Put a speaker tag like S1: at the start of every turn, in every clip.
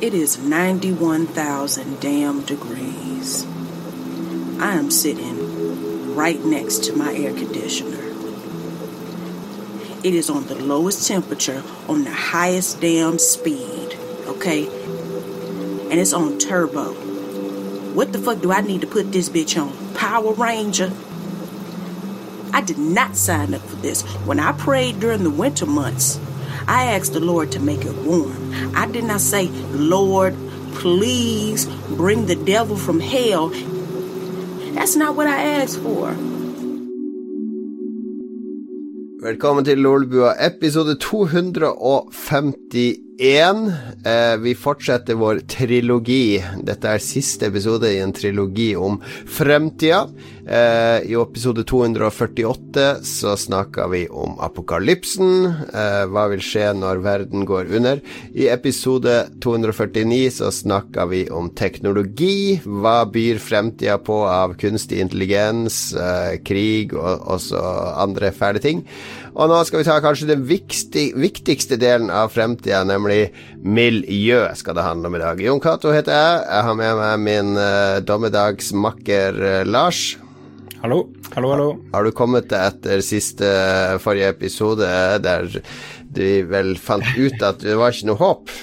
S1: It is 91,000 damn degrees. I am sitting right next to my air conditioner. It is on the lowest temperature on the highest damn speed, okay? And it's on turbo. What the fuck do I need to put this bitch on? Power Ranger? I did not sign up for this. When I prayed during the winter months, I asked the Lord to make it warm. I did not say, Lord, please bring the devil from hell. That's not what I asked for.
S2: Velkommen til Lolbua, episode 251. Eh, vi fortsetter vår trilogi. Dette er siste episode i en trilogi om fremtida. Eh, I episode 248 så snakka vi om apokalypsen. Eh, hva vil skje når verden går under? I episode 249 så snakka vi om teknologi. Hva byr fremtida på av kunstig intelligens, krig og også andre fæle ting? Og nå skal vi ta kanskje den viktigste delen av fremtida, nemlig miljø, skal det handle om i dag. Jon Cato heter jeg. Jeg har med meg min uh, dommedagsmakker uh, Lars.
S3: Hallo. Hallo, hallo.
S2: Har du kommet deg etter siste uh, forrige episode, der du vel fant ut at det var ikke noe håp?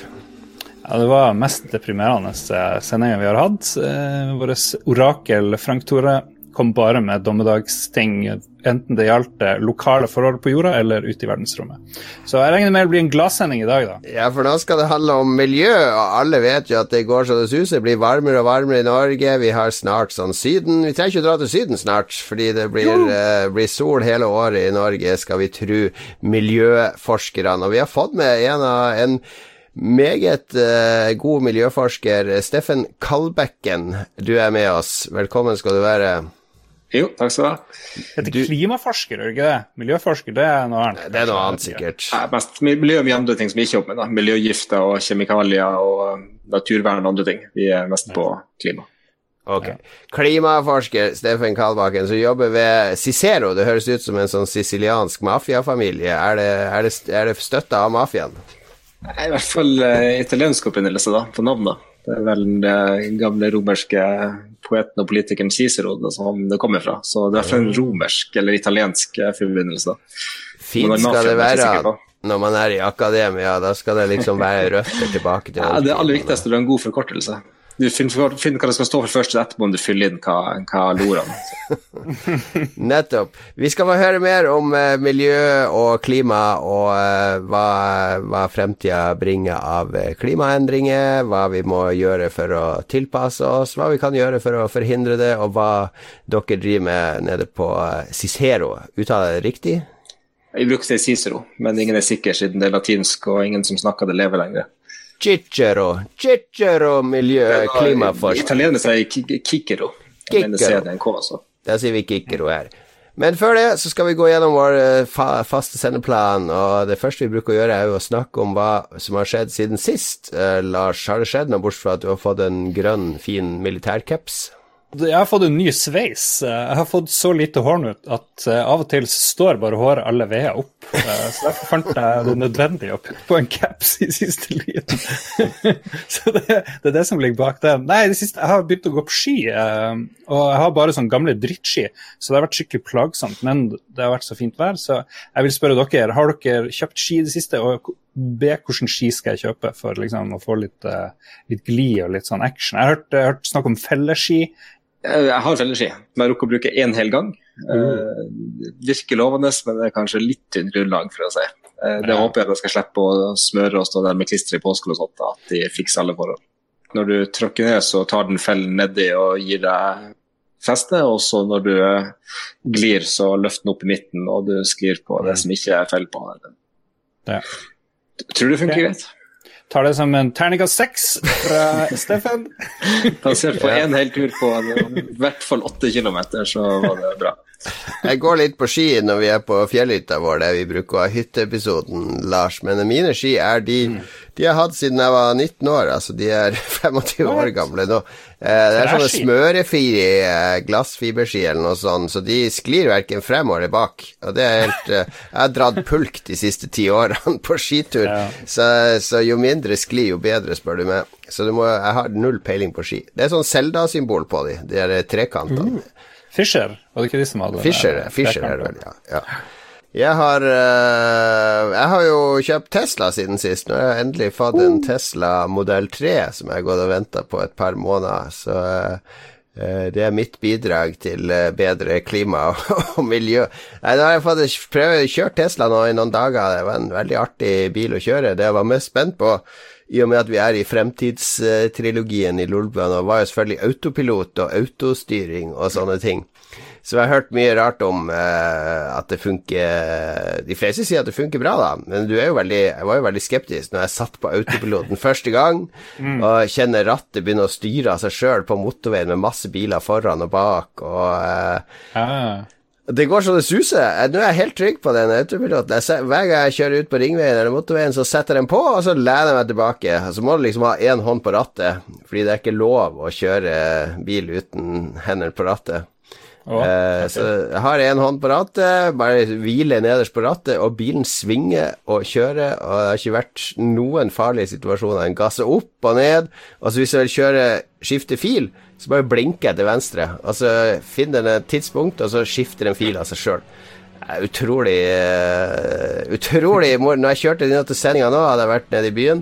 S3: Ja, Det var mest deprimerende sendinga vi har hatt. Eh, Vårt orakel Frank Tore kom bare med dommedagsting, enten det gjaldt eh, lokale forhold på jorda eller ute i verdensrommet. Så jeg regner med det blir en gladsending i dag, da.
S2: Ja, for nå skal det handle om miljø, og alle vet jo at det går så det suser. Det blir varmere og varmere i Norge. Vi har snart sånn Syden Vi trenger ikke å dra til Syden snart, fordi det blir, uh, blir sol hele året i Norge, skal vi tro miljøforskerne. Og vi har fått med en av en meget uh, god miljøforsker, Steffen Kalbekken, du er med oss. Velkommen skal du være.
S4: Jo, takk skal du ha.
S3: Heter du... klimaforsker, gjør ikke det? Miljøforsker, det er noe annet.
S2: Det er noe annet, sikkert.
S4: Ja, mest miljø og andre ting som vi ikke jobber med. da. Miljøgifter og kjemikalier og naturvern og andre ting. Vi er mest på klima.
S2: Ok. Klimaforsker Steffen Kalbakken, som jobber ved Cicero. Det høres ut som en sånn siciliansk mafiafamilie. Er det, er det, er det støtta av mafiaen?
S4: I hvert fall uh, italiensk opprinnelse, da, på navnet. Det er vel den gamle romerske poeten og politikeren Cicero som det kommer fra. Så det er fra en romersk eller italiensk eh, forbindelse.
S2: Fint skal det være når man er i akademia. Da skal det liksom være røtter tilbake til
S4: ja, Det aller viktigste er en god forkortelse. Du finner, finner, hva det skal stå for først, og etterpå om du fyller inn hva, hva lorene
S2: Nettopp. Vi skal få høre mer om eh, miljø og klima, og eh, hva, hva fremtida bringer av uh, klimaendringer, hva vi må gjøre for å tilpasse oss, hva vi kan gjøre for å forhindre det, og hva dere driver med nede på Cicero. Uttaler jeg det riktig?
S4: Jeg bruker å si Cicero, men ingen er sikker siden det er latinsk, og ingen som snakker det, lever lenger.
S2: Cicero. Cicero miljø, klimaforsk.
S4: Italienerne sier Kikero.
S2: Kikero. Da sier vi Kikero her. Men før det så skal vi gå gjennom vår eh, fa faste sendeplan, og det første vi bruker å gjøre, er jo å snakke om hva som har skjedd siden sist. Uh, Lars, har det skjedd noe bortsett fra at du har fått en grønn, fin militærcaps?
S3: Jeg har fått en ny sveis. Jeg har fått så lite hår nå at eh, av og til står bare håret alle veier opp. Eh, så derfor fant jeg det nødvendig å putte på en caps i siste liten. så det, det, er det som ligger bak det. Nei, det siste, jeg har begynt å gå på ski, eh, og jeg har bare sånn gamle drittski, så det har vært skikkelig plagsomt. Men det har vært så fint vær, så jeg vil spørre dere, har dere kjøpt ski i det siste? og be hvordan ski skal jeg kjøpe for liksom, å få litt, litt glid og litt sånn action. Jeg har hørt, jeg har hørt snakk om felleski.
S4: Eh, jeg har felleski, som jeg rukker å bruke én hel gang. Mm. virker lovende, men det er kanskje litt tynt grunnlag, for å si. Uh, det ja. håper jeg at jeg skal slippe å smøre og stå der med klister i påsken og sånt, at de fikser alle forhold. Når du tråkker ned, så tar den fellen nedi og gir deg feste, og så når du glir, så løfter den opp i midten, og du sklir på det mm. som ikke er fell på. Ja. Tror du det funker greit? okay.
S3: Tar det som en terningkast seks fra Steffen.
S4: Basert på én hel tur på i hvert fall åtte kilometer, så var det bra.
S2: Jeg går litt på ski når vi er på fjellhytta vår, der vi bruker å ha hytteepisoden, Lars. Men mine ski er de De har hatt siden jeg var 19 år, altså de er 25 år gamle nå. Eh, Det er sånne smørefrie eh, glassfiberski eller noe sånt, så de sklir verken frem eller bak. Og det er helt eh, Jeg har dratt pulk de siste ti årene på skitur,
S3: Ja.
S2: så, så jo mindre skli, jo bedre, spør du meg. Så du må, jeg har null peiling på ski. Det er sånn Selda-symbol på de, de trekantene.
S3: Fischer, var det ikke de som hadde
S2: Fischer,
S3: den,
S2: Fisher, er det vel, ja. ja. Jeg har uh, Jeg har jo kjøpt Tesla siden sist. Nå har jeg endelig fått en Tesla modell 3 som jeg har gått og venta på et par måneder. Så eh, det er mitt bidrag til eh, bedre klima og miljø. Nei, nå har jeg fått prøve kjøre Tesla nå i noen dager. Det var en veldig artig bil å kjøre. Det jeg var mest spent på, i og med at vi er i fremtidstrilogien i Lolbua nå, var jo selvfølgelig autopilot og autostyring og sånne ting. Så jeg har hørt mye rart om uh, at det funker De fleste sier at det funker bra, da, men veldig, jeg var jo veldig skeptisk når jeg satt på autopiloten første gang og kjenner rattet begynne å styre av seg sjøl på motorveien med masse biler foran og bak, og uh,
S3: Ah.
S2: det går så det suser. Eh, Nå er jeg helt trygg på den autopiloten. Jeg hver gang jeg kjører ut på ringveien eller motorveien, så setter jeg den på, og så lener jeg meg tilbake. Så må du liksom ha én hånd på rattet, fordi det er ikke lov å kjøre bil uten hendene på rattet. Eh. Så jeg har én hånd på rattet, bare hviler nederst på rattet, og bilen svinger og kjører, og det har ikke vært noen farlige situasjoner. Den gasser opp og ned, og så hvis jeg vil kjøre skifte fil, så bare blinker jeg til venstre, og så finner den et tidspunkt, og så skifter den fil av seg sjøl. Utrolig uh, Utrolig. Når jeg kjørte inn til sendinga nå, hadde jeg vært nede i byen.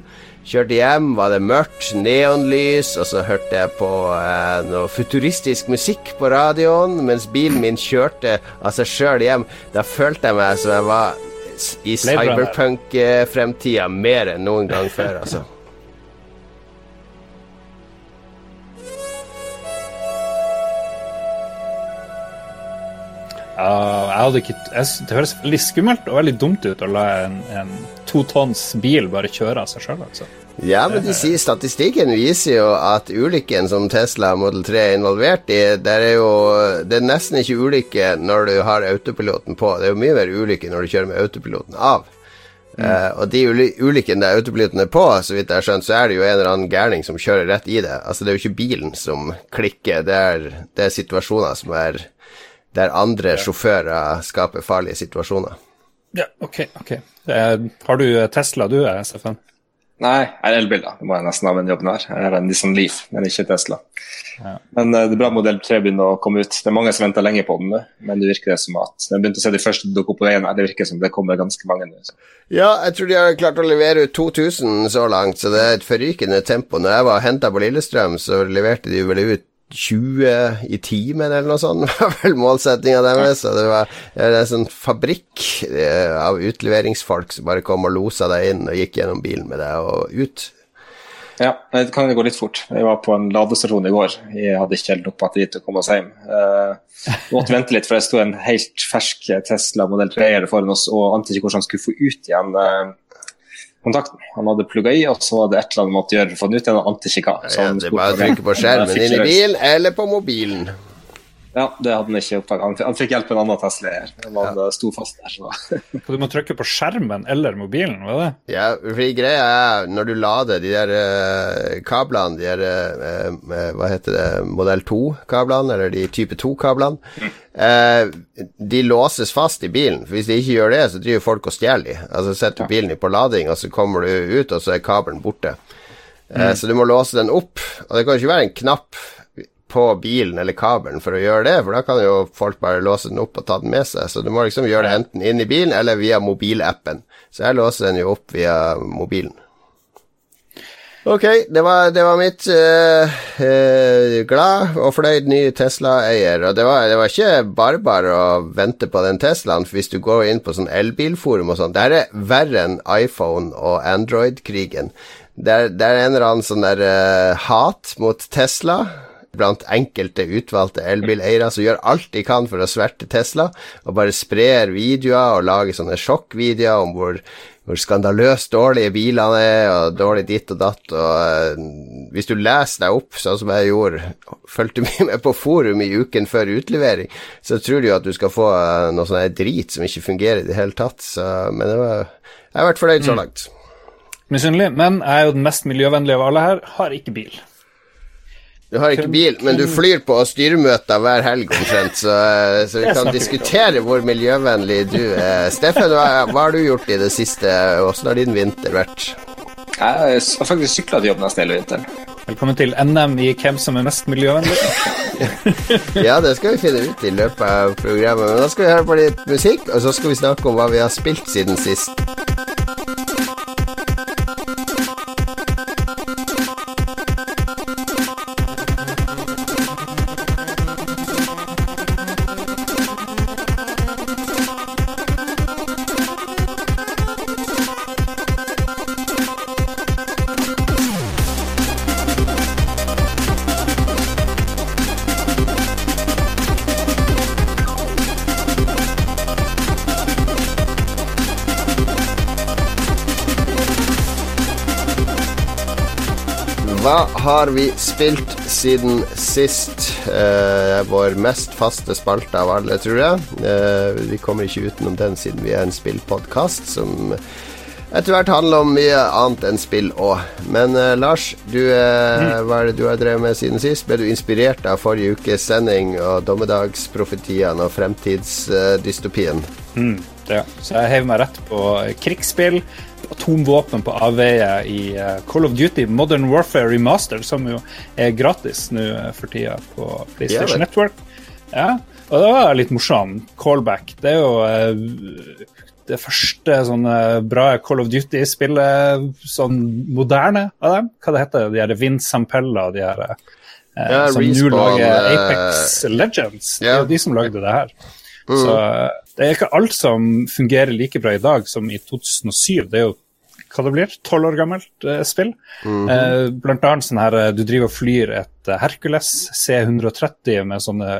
S2: Kjørte hjem, var det mørkt, neonlys, og så hørte jeg på eh, noe futuristisk musikk på radioen mens bilen min kjørte av seg sjøl hjem. Da følte jeg meg som jeg var i cyberpunk-fremtida mer enn noen gang før, altså.
S3: Ja, jeg hadde ikke, jeg, det høres veldig skummelt og veldig dumt ut å la en, en to tonns bil bare kjøre av seg sjøl. Altså.
S2: Ja, men de sier statistikken viser jo at ulykken som Tesla Model 3 er involvert i, er jo Det er nesten ikke ulykke når du har autopiloten på. Det er jo mye mer ulykke når du kjører med autopiloten av. Eh, og de uly ulykkene der autopiloten er på, så vidt jeg har skjønt, så er det jo en eller annen gærning som kjører rett i det. Altså, det er jo ikke bilen som klikker, det er, det er situasjoner som er der andre sjåfører skaper farlige situasjoner.
S3: Ja, ok, ok. Eh, har du Tesla, du, eh, Steffen?
S4: Nei, jeg er elbil, da. Det må jeg nesten ha med den jobben her. Jeg har en Nissan Leaf, men ikke Tesla.
S3: Ja.
S4: Men eh, det er bra modell 3 begynner å komme ut. Det er mange som venter lenge på den nå, men det virker som at Jeg begynte å se de første dukke opp på veien her. Det virker som det kommer ganske mange nå.
S2: Ja, jeg tror de har klart å levere ut 2000 så langt, så det er et forrykende tempo. Når jeg var henta på Lillestrøm, så leverte de vel ut 20 i timen eller noe sånt, var vel målsettinga deres. Så det var en sånn fabrikk av utleveringsfolk som bare kom og losa deg inn og gikk gjennom bilen med deg og ut.
S4: Ja, det kan gå litt fort. Jeg var på en ladestasjon i går. Jeg hadde ikke helt nok batteri til å komme oss hjem. Uh, måtte vente litt, for det sto en helt fersk Tesla modell 3 foran oss og ante ikke hvordan han skulle få ut igjen eh, kontakten. Han hadde plugga i, og så var det et eller annet han måtte gjøre for å få den ut igjen. Ante ikke hva. Så
S2: Ja, det er bare å trykke på skjermen inn i bilen eller på mobilen.
S4: Ja, det hadde han ikke oppdaget. Han, fikk hjelp av en annen Tesla her. Han eh, sto fast der. Så.
S3: Du må trykke på skjermen eller mobilen, var det?
S2: Ja, fordi greia er, når du lader de der uh, kablene, de der uh, Hva heter det, modell 2-kablene, eller de type 2-kablene, uh, de låses fast i bilen. For hvis de ikke gjør det, så driver folk og stjeler de. Altså setter du bilen på lading, og så kommer du ut, og så er kabelen borte. Eh, Så du må låse den opp, og det kan ikke være en knapp på bilen eller kabelen for å gjøre det, for da kan jo folk bare låse den opp og ta den med seg. Så du må liksom gjøre det enten inn i bilen eller via mobilappen. Så jeg låser den jo opp via mobilen. Ok, det var, det var mitt uh, uh, glad og fornøyd ny Tesla-eier. Og det var, det var ikke bare bare å vente på den Teslaen, for hvis du går inn på sånn elbilforum og sånn, det her er verre enn iPhone og Android-krigen. Det det er en eller annen sånn der uh, hat mot Tesla blant enkelte utvalgte elbileiere som gjør alt de kan for å sverte Tesla, og bare sprer videoer og lager sånne sjokkvideoer om hvor, hvor skandaløst dårlige bilene er, og dårlig ditt og datt, og uh, hvis du leser deg opp, sånn som jeg gjorde, fulgte mye med på forum i uken før utlevering, så tror du jo at du skal få uh, noe sånn drit som ikke fungerer i det hele tatt. Så, men var, jeg har vært fornøyd så
S3: Mm.
S2: langt.
S3: Misunnelig, men jeg er jo den mest miljøvennlige av alle her. Har ikke bil.
S2: Du har ikke bil, men du flyr på styremøter hver helg omtrent, så, uh, så vi kan diskutere hvor miljøvennlig du er. Steffen, hva, hva har du gjort i det siste? Åssen har din vinter vært?
S4: Jeg har faktisk sykla til jobb nesten hele vinteren.
S3: Velkommen til NM i hvem som er mest miljøvennlig.
S2: Ja, det skal vi finne ut i løpet av programmet. Men da skal vi høre på litt musikk, og så skal vi snakke om hva vi har spilt siden sist. Har vi spilt siden sist? Eh, vår mest faste spalte av alle, tror jeg. Eh, vi kommer ikke utenom den siden vi er en spillpodkast som etter hvert handler om mye annet enn spill òg. Men eh, Lars, du, eh, hva er det du har drevet med siden sist? Ble du inspirert av forrige ukes sending og dommedagsprofetiene og fremtidsdystopien?
S3: Mm, ja. Så jeg heiv meg rett på krigsspill, atomvåpen på avveie i eh, Call of Duty Modern Warfare Remaster, som jo er gratis nå eh, for tida på PlayStation. Network. Ja, og det var litt morsom callback. Det er jo eh, det første sånne bra Call of Duty-spillet, sånn moderne av dem. Hva det heter de her Vince Sampella og de her eh,
S2: Ja,
S3: som nå lager Apex Legends. Det er jo de som lagde det her. Så eh, det er ikke alt som fungerer like bra i dag som i 2007. Det er jo hva det blir, tolv år gammelt eh, spill. eh, blant annet sånn her eh, du driver og flyr et eh, Hercules C130 med sånne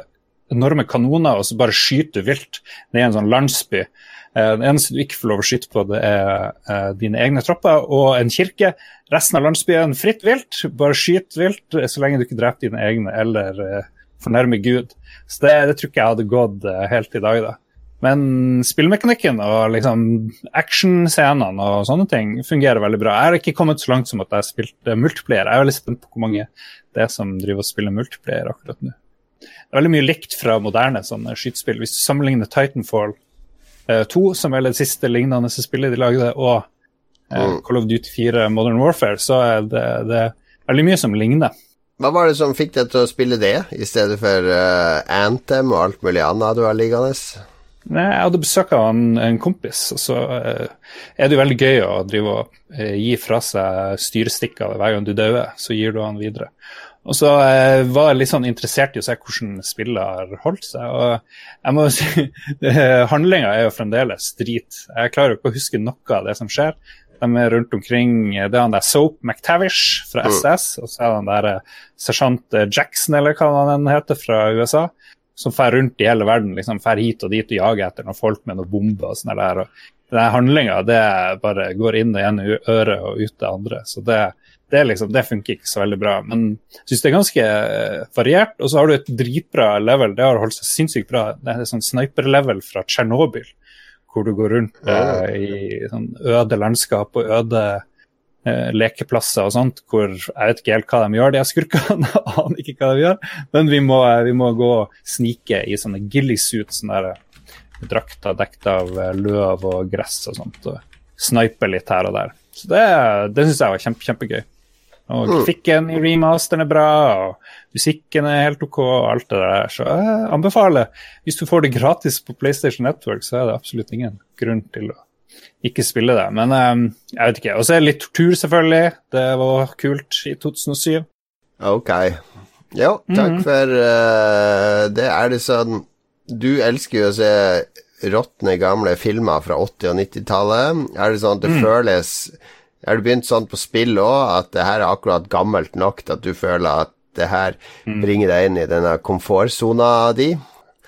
S3: enorme kanoner, og så bare skyter du vilt ned i en sånn landsby. Eh, det eneste du ikke får lov å skyte på, det er dine egne tropper og en kirke. Resten av landsbyen fritt vilt. Bare skyt vilt så lenge du ikke dreper dine egne eller fornærmer Gud. Så det, det tror ikke jeg hadde gått helt i dag, da. Men spillmekanikken og liksom actionscenene og sånne ting fungerer veldig bra. Jeg har ikke kommet så langt som at jeg har spilt multiplier. multiplayer. Jeg er veldig spent på hvor mange det er som driver og spiller multiplayer akkurat nå. Det er veldig mye likt fra moderne sånne skytespill. Hvis du sammenligner Titanfall eh, 2, som er det siste lignende spillet de lagde, og eh,
S2: Mm.
S3: Call of Duty 4 Modern Warfare, så er det, det er veldig mye som ligner.
S2: Hva var det som fikk deg til å spille det, i stedet for eh, Anthem og alt mulig annet du har liggende?
S3: Nei, Jeg hadde besøk av en, en kompis, og så eh, er det jo veldig gøy å drive og eh, gi fra seg styrestikker hver gang du dauer, så gir du han videre. Og så eh, var jeg litt sånn interessert i å se hvordan spillet har holdt seg. og jeg må jo si, Handlinga er jo fremdeles drit. Jeg klarer jo ikke å huske noe av det som skjer. De er rundt omkring Det er han der Soap McTavish fra SS, og så er det han der eh, sersjant eh, Jackson, eller hva han heter, fra USA som fer rundt i hele verden, liksom fer hit og dit og jager etter noen folk med noen bomber og sånn der. Og den handlinga, det bare går inn det ene øret og ut det andre. Så det, det, liksom, det funker ikke så veldig bra. Men jeg syns det er ganske eh, variert. Og så har du et dritbra level, det har holdt seg sinnssykt bra. Det er sånn sniper-level fra Tsjernobyl, hvor du går rundt eh, i sånn øde landskap og øde eh, lekeplasser og sånt, hvor jeg vet ikke helt hva de gjør, de skurkene. Aner ikke hva de gjør. Men vi må, vi må gå og snike i sånne ghillie-suits, sånne der, eh, drakter dekt av eh, løv og gress og sånt, og snipe litt her og der. Så det, det syns jeg var kjempe, kjempegøy. Og grafikken i remasteren er bra, og musikken er helt OK, og alt det der. Så jeg anbefaler, hvis du får det gratis på PlayStation Network, så er det absolutt ingen grunn til å ikke spille det. Men um, jeg vet ikke. Og så er det litt tortur, selvfølgelig. Det var kult i 2007.
S2: Ok. Jo, takk for uh, det. Er det sånn Du elsker jo å se råtne gamle filmer fra 80- og 90-tallet. Er det sånn at det føles Er det begynt sånn på spill òg, at det her er akkurat gammelt nok til at du føler at det her bringer deg inn i denne komfortsona di?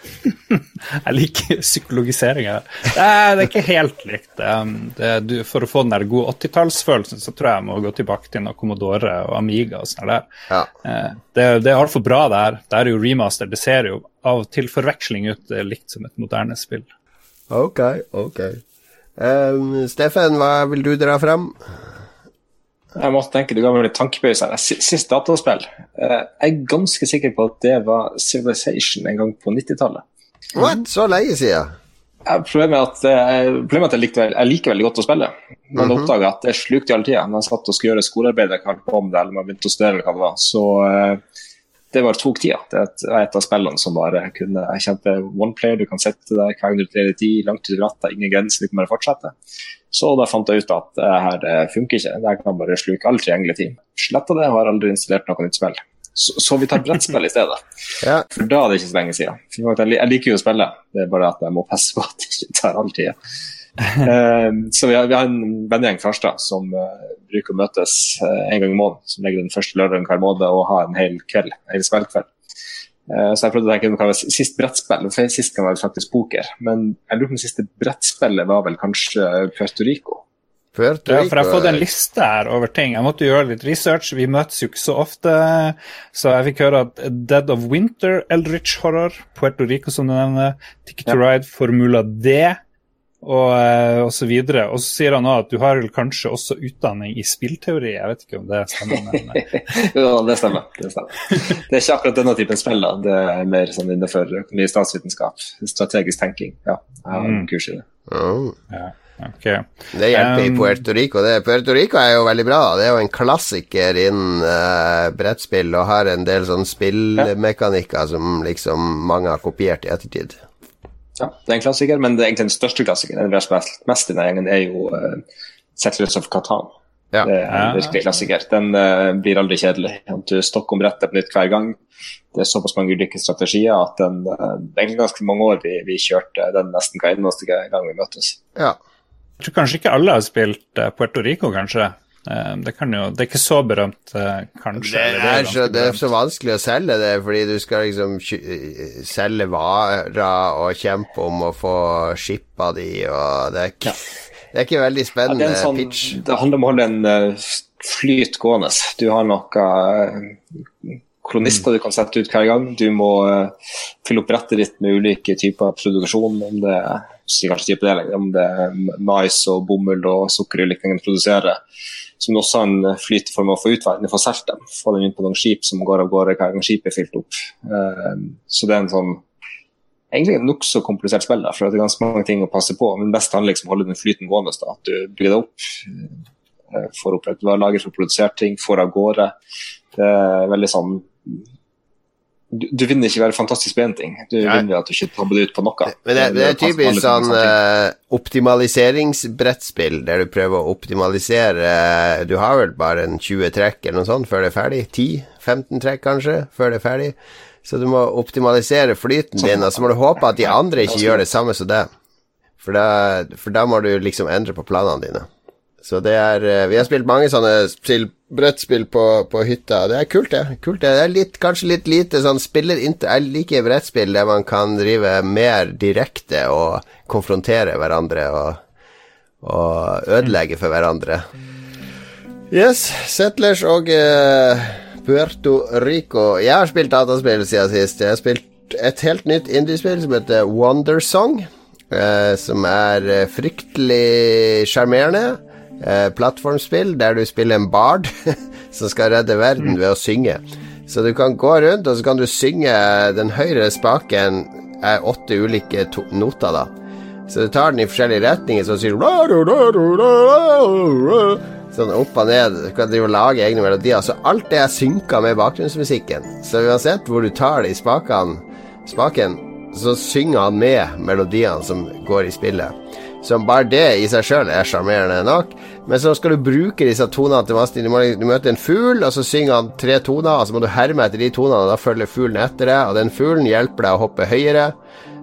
S3: Jeg liker psykologiseringa. Det, er- ikke helt likt. Um, det, du, for å få den der gode 80-tallsfølelsen, så tror jeg jeg må gå tilbake til noe Commodore og Amiga og sånn der.
S2: Ja.
S3: Eh, Det, det er altfor bra, det her. Det er jo remaster. Det ser jo av til forveksling ut eh, likt som et moderne spill.
S2: Ok, ok. Um, Steffen, hva vil du dra frem?
S4: Jeg måtte tenke, Du ga meg litt tankepause Sist dataspill. eh, Jeg er ganske sikker på at det var Civilization en gang på 90-tallet.
S2: What? Så lenge siden?
S4: Jeg- Problemet er at, eh, problemet er at jeg, likte, jeg liker veldig godt å spille, men
S2: Mhm.
S4: oppdaga at det slukte hele tida. Når jeg satt og skulle gjøre skolearbeid, jeg på om det, eller man jeg begynte å studere, eller hva det var. Så eh, det bare tok tida. Det er et, av spillene som bare kunne Jeg kjente one player, du kan sette deg hver gang du trer i tid, langt ut i natta, ingen grenser, du kan bare fortsette. Så da fant jeg ut at det her eh, funker ikke. Det kan bare sluke all tilgjengelig tid. Sletta det og har aldri installert noe nytt spill. Så, så vi tar brettspill i stedet.
S2: Ja. For
S4: da er det ikke så lenge siden. Jeg liker jo å spille, det er bare at jeg må passe på at det ikke tar all tida. uh, så vi har, vi har en vennegjeng fra Harstad som uh, bruker å møtes uh, en gang i måneden. Som legger den første lørdagen hver måned og har en hel kveld, en spillkveld. Eh, så jeg prøvde å tenke hva var sist brettspill. for Sist kan være faktisk poker. Men jeg lurer på om siste brettspillet var vel kanskje Puerto Rico.
S2: Puerto
S3: Ja, for jeg har fått en liste her over ting. Jeg måtte gjøre litt research. Vi møtes jo ikke så ofte. Så jeg fikk høre at Dead of Winter, Eldritch Horror, Puerto Rico som du nevner, Ticket to Ride, Formula D og, eh, og så videre. Og så sier han òg at du har kanskje også utdanning i spillteori. Jeg vet ikke om det stemmer. Men, eh,
S4: Ja, det stemmer. Det stemmer. Det er ikke akkurat denne typen spill. da. Det er mer sånn innenfor økonomi statsvitenskap. Strategisk tenking. Ja, jeg har mm. kurs i det.
S2: Oh.
S3: ja, ok.
S2: Det hjelper i
S3: Um,
S2: Puerto Rico. Det, Puerto Rico er jo veldig bra. da. Det er jo en klassiker innen uh, brettspill og har en del sånn spillmekanikker som liksom mange har kopiert i ettertid.
S4: Ja, det er en klassiker, men det er egentlig den største klassikeren. Den vi har spilt mest i denne gjengen, er jo uh, Settlers of Catan.
S2: Ja.
S4: Det er en virkelig klassiker. Den uh, blir aldri kjedelig. Du stokker om brettet på nytt hver gang. Det er såpass mange ulike strategier at den, uh, det er egentlig ganske mange år vi, vi kjørte den nesten hver eneste gang vi møttes.
S2: Ja.
S3: Jeg tror kanskje ikke alle har spilt Puerto Rico, kanskje. Eh, Det, kan jo, det er ikke så berømt, eh, kanskje.
S2: Det
S3: eller
S2: er, så, det er så vanskelig å selge det, fordi du skal liksom selge varer og kjempe om å få shippa de, og det er ikke, det er ikke veldig
S4: Ja,
S2: spennende
S4: det, er sånn,
S2: pitch.
S4: det handler om å holde en eh, flyt gående. Du har noen kolonister du kan sette ut hver gang. Du må fylle opp brettet ditt med ulike typer produksjon. Om det er kanskje type deling, om det er mais og bomull og sukker ting du produserer. Som også har en flyteform for å få solgt dem. Få dem inn på noen skip som går av gårde hver gang skipet er fylt opp. Eh, så det er en sånn egentlig et nokså komplisert spill. der, for det er ganske mange ting å passe på. Men det beste handler liksom om å holde den flyten gående. Da, at du bygger det opp, eh, får opp et lager for å produsere ting, får av gårde. Det er veldig sånn du, du vinner ikke være fantastisk på én ting, du
S2: Nei.
S4: vinner at du ikke tabber det ut på noe.
S2: Men det, det er typisk sånn eh, optimaliseringsbrettspill, der du prøver å optimalisere Du har vel bare en 20 trekk eller noe sånt før det er ferdig? 10-15 trekk kanskje, før det er ferdig? Så du må optimalisere flyten din, og så må du håpe at de andre ikke gjør det samme som deg. For for da må du liksom endre på planene dine. Så det er eh, Vi har spilt mange sånne spill, brettspill på, på hytta. Det er kult, det. Kult, det. det er litt, kanskje litt lite sånn spiller Jeg liker brettspill der man kan drive mer direkte og konfrontere hverandre og, og ødelegge for hverandre. Yes, Settlers og eh, Puerto Rico. Jeg har spilt dataspill siden sist. Jeg har spilt et helt nytt indiespill som heter Wondersong. Eh, som er eh, fryktelig sjarmerende. Eh, plattformspill der du spiller en bard som skal redde verden ved å synge. Så du kan gå rundt, og så kan du synge Den høyre spaken er åtte ulike noter, da. Så du tar den i forskjellige retninger, så sier du Sånn opp og ned. Du kan drive og lage egne melodier. Så alt det er synka med bakgrunnsmusikken. Så uansett hvor du tar det i spaken, spaken, så synger han med melodiene som går i spillet. Så bare det i seg sjøl er sjarmerende nok. Men så skal du bruke disse tonene til masse. Du, må, du møter en fugl, og så synger han tre toner, og så må du herme etter de tonene, og da følger fuglen etter deg, og den fuglen hjelper deg å hoppe høyere.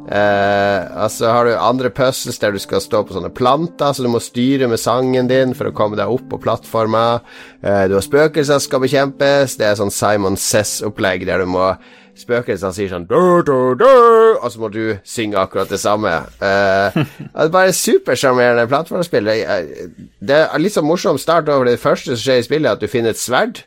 S2: Eh, så har du andre puzzles der du skal stå på sånne planter, så du må styre med sangen din for å komme deg opp på plattforma. Eh, du har spøkelser som skal bekjempes. Det er sånn Simon Cess-opplegg der du må Spøkelsene sier sånn dur, dur, dur, Og så må du synge akkurat det samme. Uh, det er bare supersjarmerende plattformspill. Det, er litt sånn morsom start over det første som skjer i spillet, at du finner et sverd.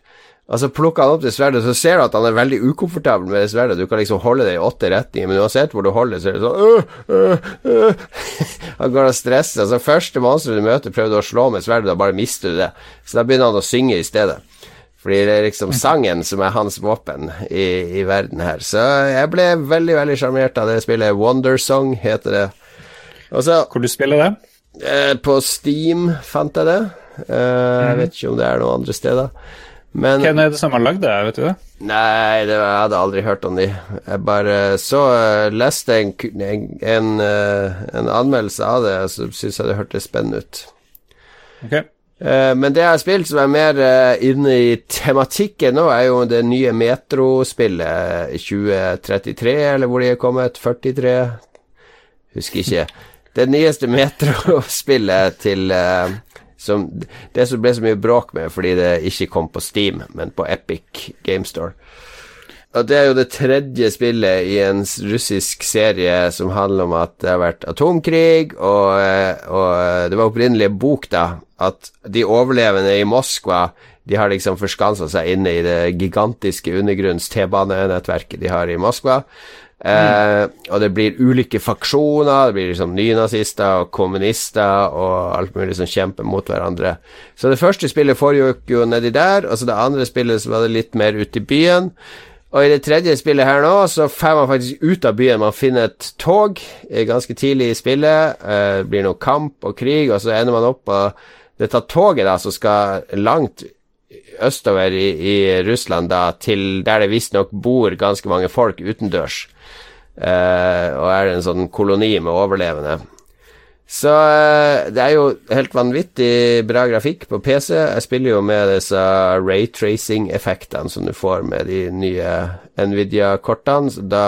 S2: Og så plukker han opp det sverdet, så ser du at han er veldig ukomfortabel med det sverdet. Du kan liksom holde det i åtte retninger, men uansett hvor du holder det, så er det sånn øh, øh, øh. Han går og stresser. Altså, første monster du møter, prøver du å slå med sverdet, da bare mister du det. Så da begynner han å synge i stedet. Fordi det er liksom sangen som er hans våpen i, i verden her. Så jeg ble veldig, veldig sjarmert av det spillet. Wondersong heter det. Også,
S3: Hvor du spiller det?
S2: eh, På Steam fant jeg det. Eh, Jeg vet ikke om det er noen andre steder. Men
S3: Hvem er det som har lagd det, vet du det?
S2: Nei, det, jeg hadde aldri hørt om de. Jeg bare så uh, leste en, en, en, eh, en anmeldelse av det, så syntes jeg det hørtes spennende ut.
S3: Ok.
S2: Eh, men det jeg har spilt som er mer eh, inne i tematikken nå, er jo det nye Metro-spillet 2033, eller hvor de er kommet. 43? Husker ikke. Det nyeste Metro-spillet til eh, som, Det som ble så mye bråk med fordi det ikke kom på Steam, men på Epic Game Store. Og det er jo det tredje spillet i en russisk serie som handler om at det har vært atomkrig, og, eh, og eh, det var opprinnelig en bok, da, at de overlevende i Moskva de har liksom forskansa seg inne i det gigantiske undergrunns T-banenettverket de har i Moskva. Eh, og det blir ulike faksjoner, det blir liksom nynazister og kommunister og alt mulig som kjemper mot hverandre. Så det første spillet foregikk jo nedi der, og så det andre spillet så var det litt mer ute i byen. Og i det tredje spillet her nå, så får man faktisk ut av byen. Man finner et tog eh, ganske tidlig i spillet. Eh, det blir noe kamp og krig, og så ender man opp på dette toget da, som skal langt østover i, i Russland, da, til der det visstnok bor ganske mange folk utendørs. Eh, og er en sånn koloni med overlevende. Så eh, det er jo helt vanvittig bra grafikk på PC. Jeg spiller jo med disse raytracing-effektene som du får med de nye Nvidia-kortene. Så da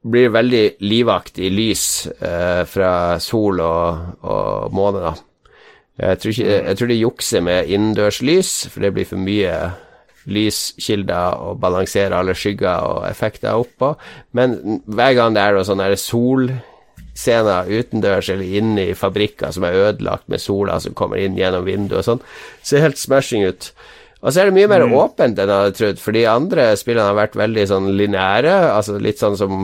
S2: blir det veldig livaktig lys eh, fra sol og, og måne, da. Jeg tror, ikke, jeg tror de jukser med innendørslys, for det blir for mye lyskilder å balansere alle skygger og effekter oppå. Men hver gang det er noe sånn der solscener utendørs eller inne i fabrikker som er ødelagt med sola som kommer inn gjennom vinduet og sånn, ser helt smashing ut. Og så er det mye mer åpent enn jeg hadde trodd, for de andre spillene har vært veldig sånn lineære, altså litt sånn som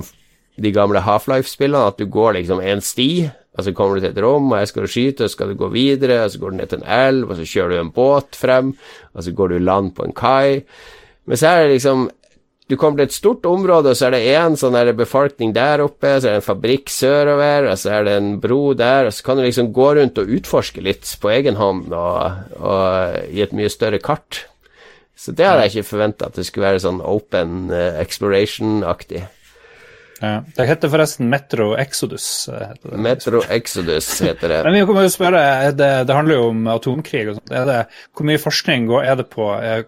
S2: de gamle Half-Life-spillene, at du går liksom en sti, og så kommer du til et rom, og her skal du skyte, og så skal du gå videre, og så går du ned til en elv, og så kjører du en båt frem, og så går du land på en kai. Men så er det liksom Du kommer til et stort område, og så er det én sånn befolkning der oppe, så er det en fabrikk sørover, og så er det en bro der, og så kan du liksom gå rundt og utforske litt på egen hånd og, og i et mye større kart. Så det hadde jeg ikke forventa, at det skulle være sånn open eh, exploration-aktig.
S3: Ja. Det heter forresten Metro Exodus. eh, Heter det.
S2: Metro Exodus heter det.
S3: Men vi kan jo spørre, er det, det handler jo om atomkrig og sånt. Er det, hvor mye forskning går, er det på eh,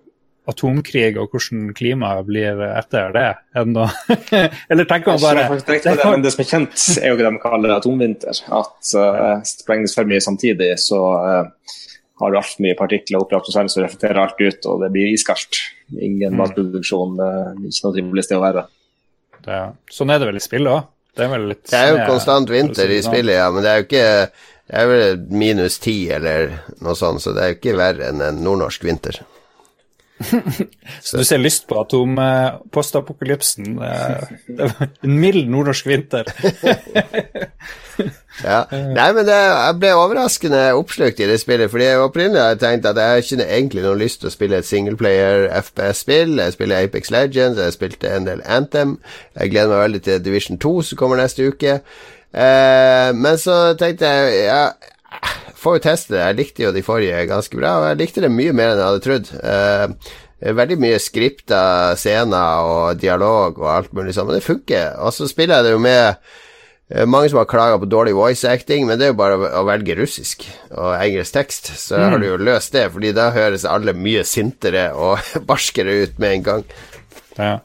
S3: atomkrig og hvordan klimaet blir etter det? Det? Eller tenker man bare
S4: på det, men det som er kjent, er jo det de kaller atomvinter. At uh, sprenges for mye samtidig, så uh, har du altfor mye partikler oppi atmosfæren som reflekterer alt ut, og det blir iskaldt. Ingen matproduksjon, uh, ikke noe trivelig sted å være.
S3: det, Sånn er det vel i spillet òg? Det er vel litt
S2: Det er jo konstant vinter i
S3: sånn.
S2: spillet, ja, men det er jo ikke Det er vel minus ti eller noe sånt, så det er jo ikke verre enn en nordnorsk vinter.
S3: Så du ser lyst på atom eh, postapokalypsen. eh, en mild nordnorsk vinter.
S2: Ja. Nei, men det, jeg ble overraskende oppslukt i det spillet, fordi jeg opprinnelig hadde tenkt at jeg ikke egentlig noen lyst til å spille et singleplayer FPS-spill. Jeg spiller Apex Legends, jeg spilte en del Anthem. Jeg gleder meg veldig til Division 2 som kommer neste uke. Eh, men så tenkte jeg ja, får jo teste det. Jeg likte jo de forrige ganske bra, og jeg likte det mye mer enn jeg hadde trodd. Uh, veldig mye skripta scener og dialog og alt mulig sånn, men det funker. Og så spiller jeg det jo med Eh, Mange som har klaga på dårlig voice acting, men det er jo bare å velge russisk og engelsk tekst, så har du jo løst det, fordi da høres alle mye sintere og barskere ut med en gang.
S3: Ja.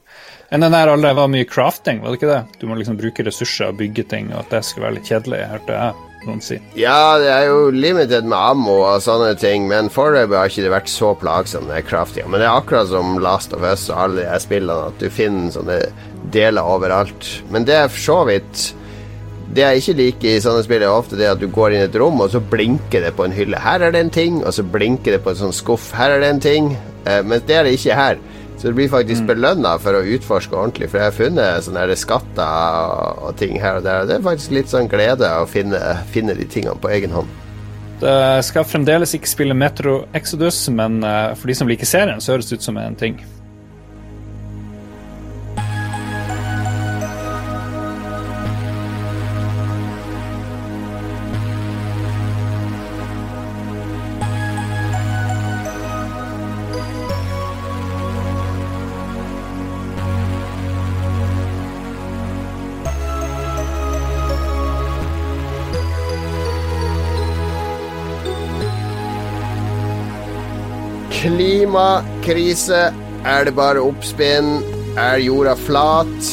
S3: Enn den der alle var mye crafting, var det ikke det? Du må liksom bruke ressurser og bygge ting, og at det skulle være litt kjedelig, hørte jeg noen.
S2: Ja, det er jo limited med ammo og sånne ting, men foreløpig har ikke det vært så plagsomt med kraftige. Men det er akkurat som Last of Us og alle de spillene, at du finner sånne deler overalt. Men det er for så vidt det jeg ikke liker i sånne spill, er ofte det at du går inn i et rom, og så blinker det på en hylle. Her er det en ting, og så blinker det på en sånn skuff. Her er det en ting. Eh, mens det er det ikke her. Så du blir faktisk mm. belønna for å utforske ordentlig. For jeg har funnet sånne skatter og ting her og der. Det er faktisk litt sånn glede å finne, finne de tingene på egen hånd.
S3: Det skal fremdeles ikke spille Metro Exodus, men eh, for de som liker serien, så høres det ut som en ting.
S2: Klimakrise. Er det bare oppspinn? Er jorda flat?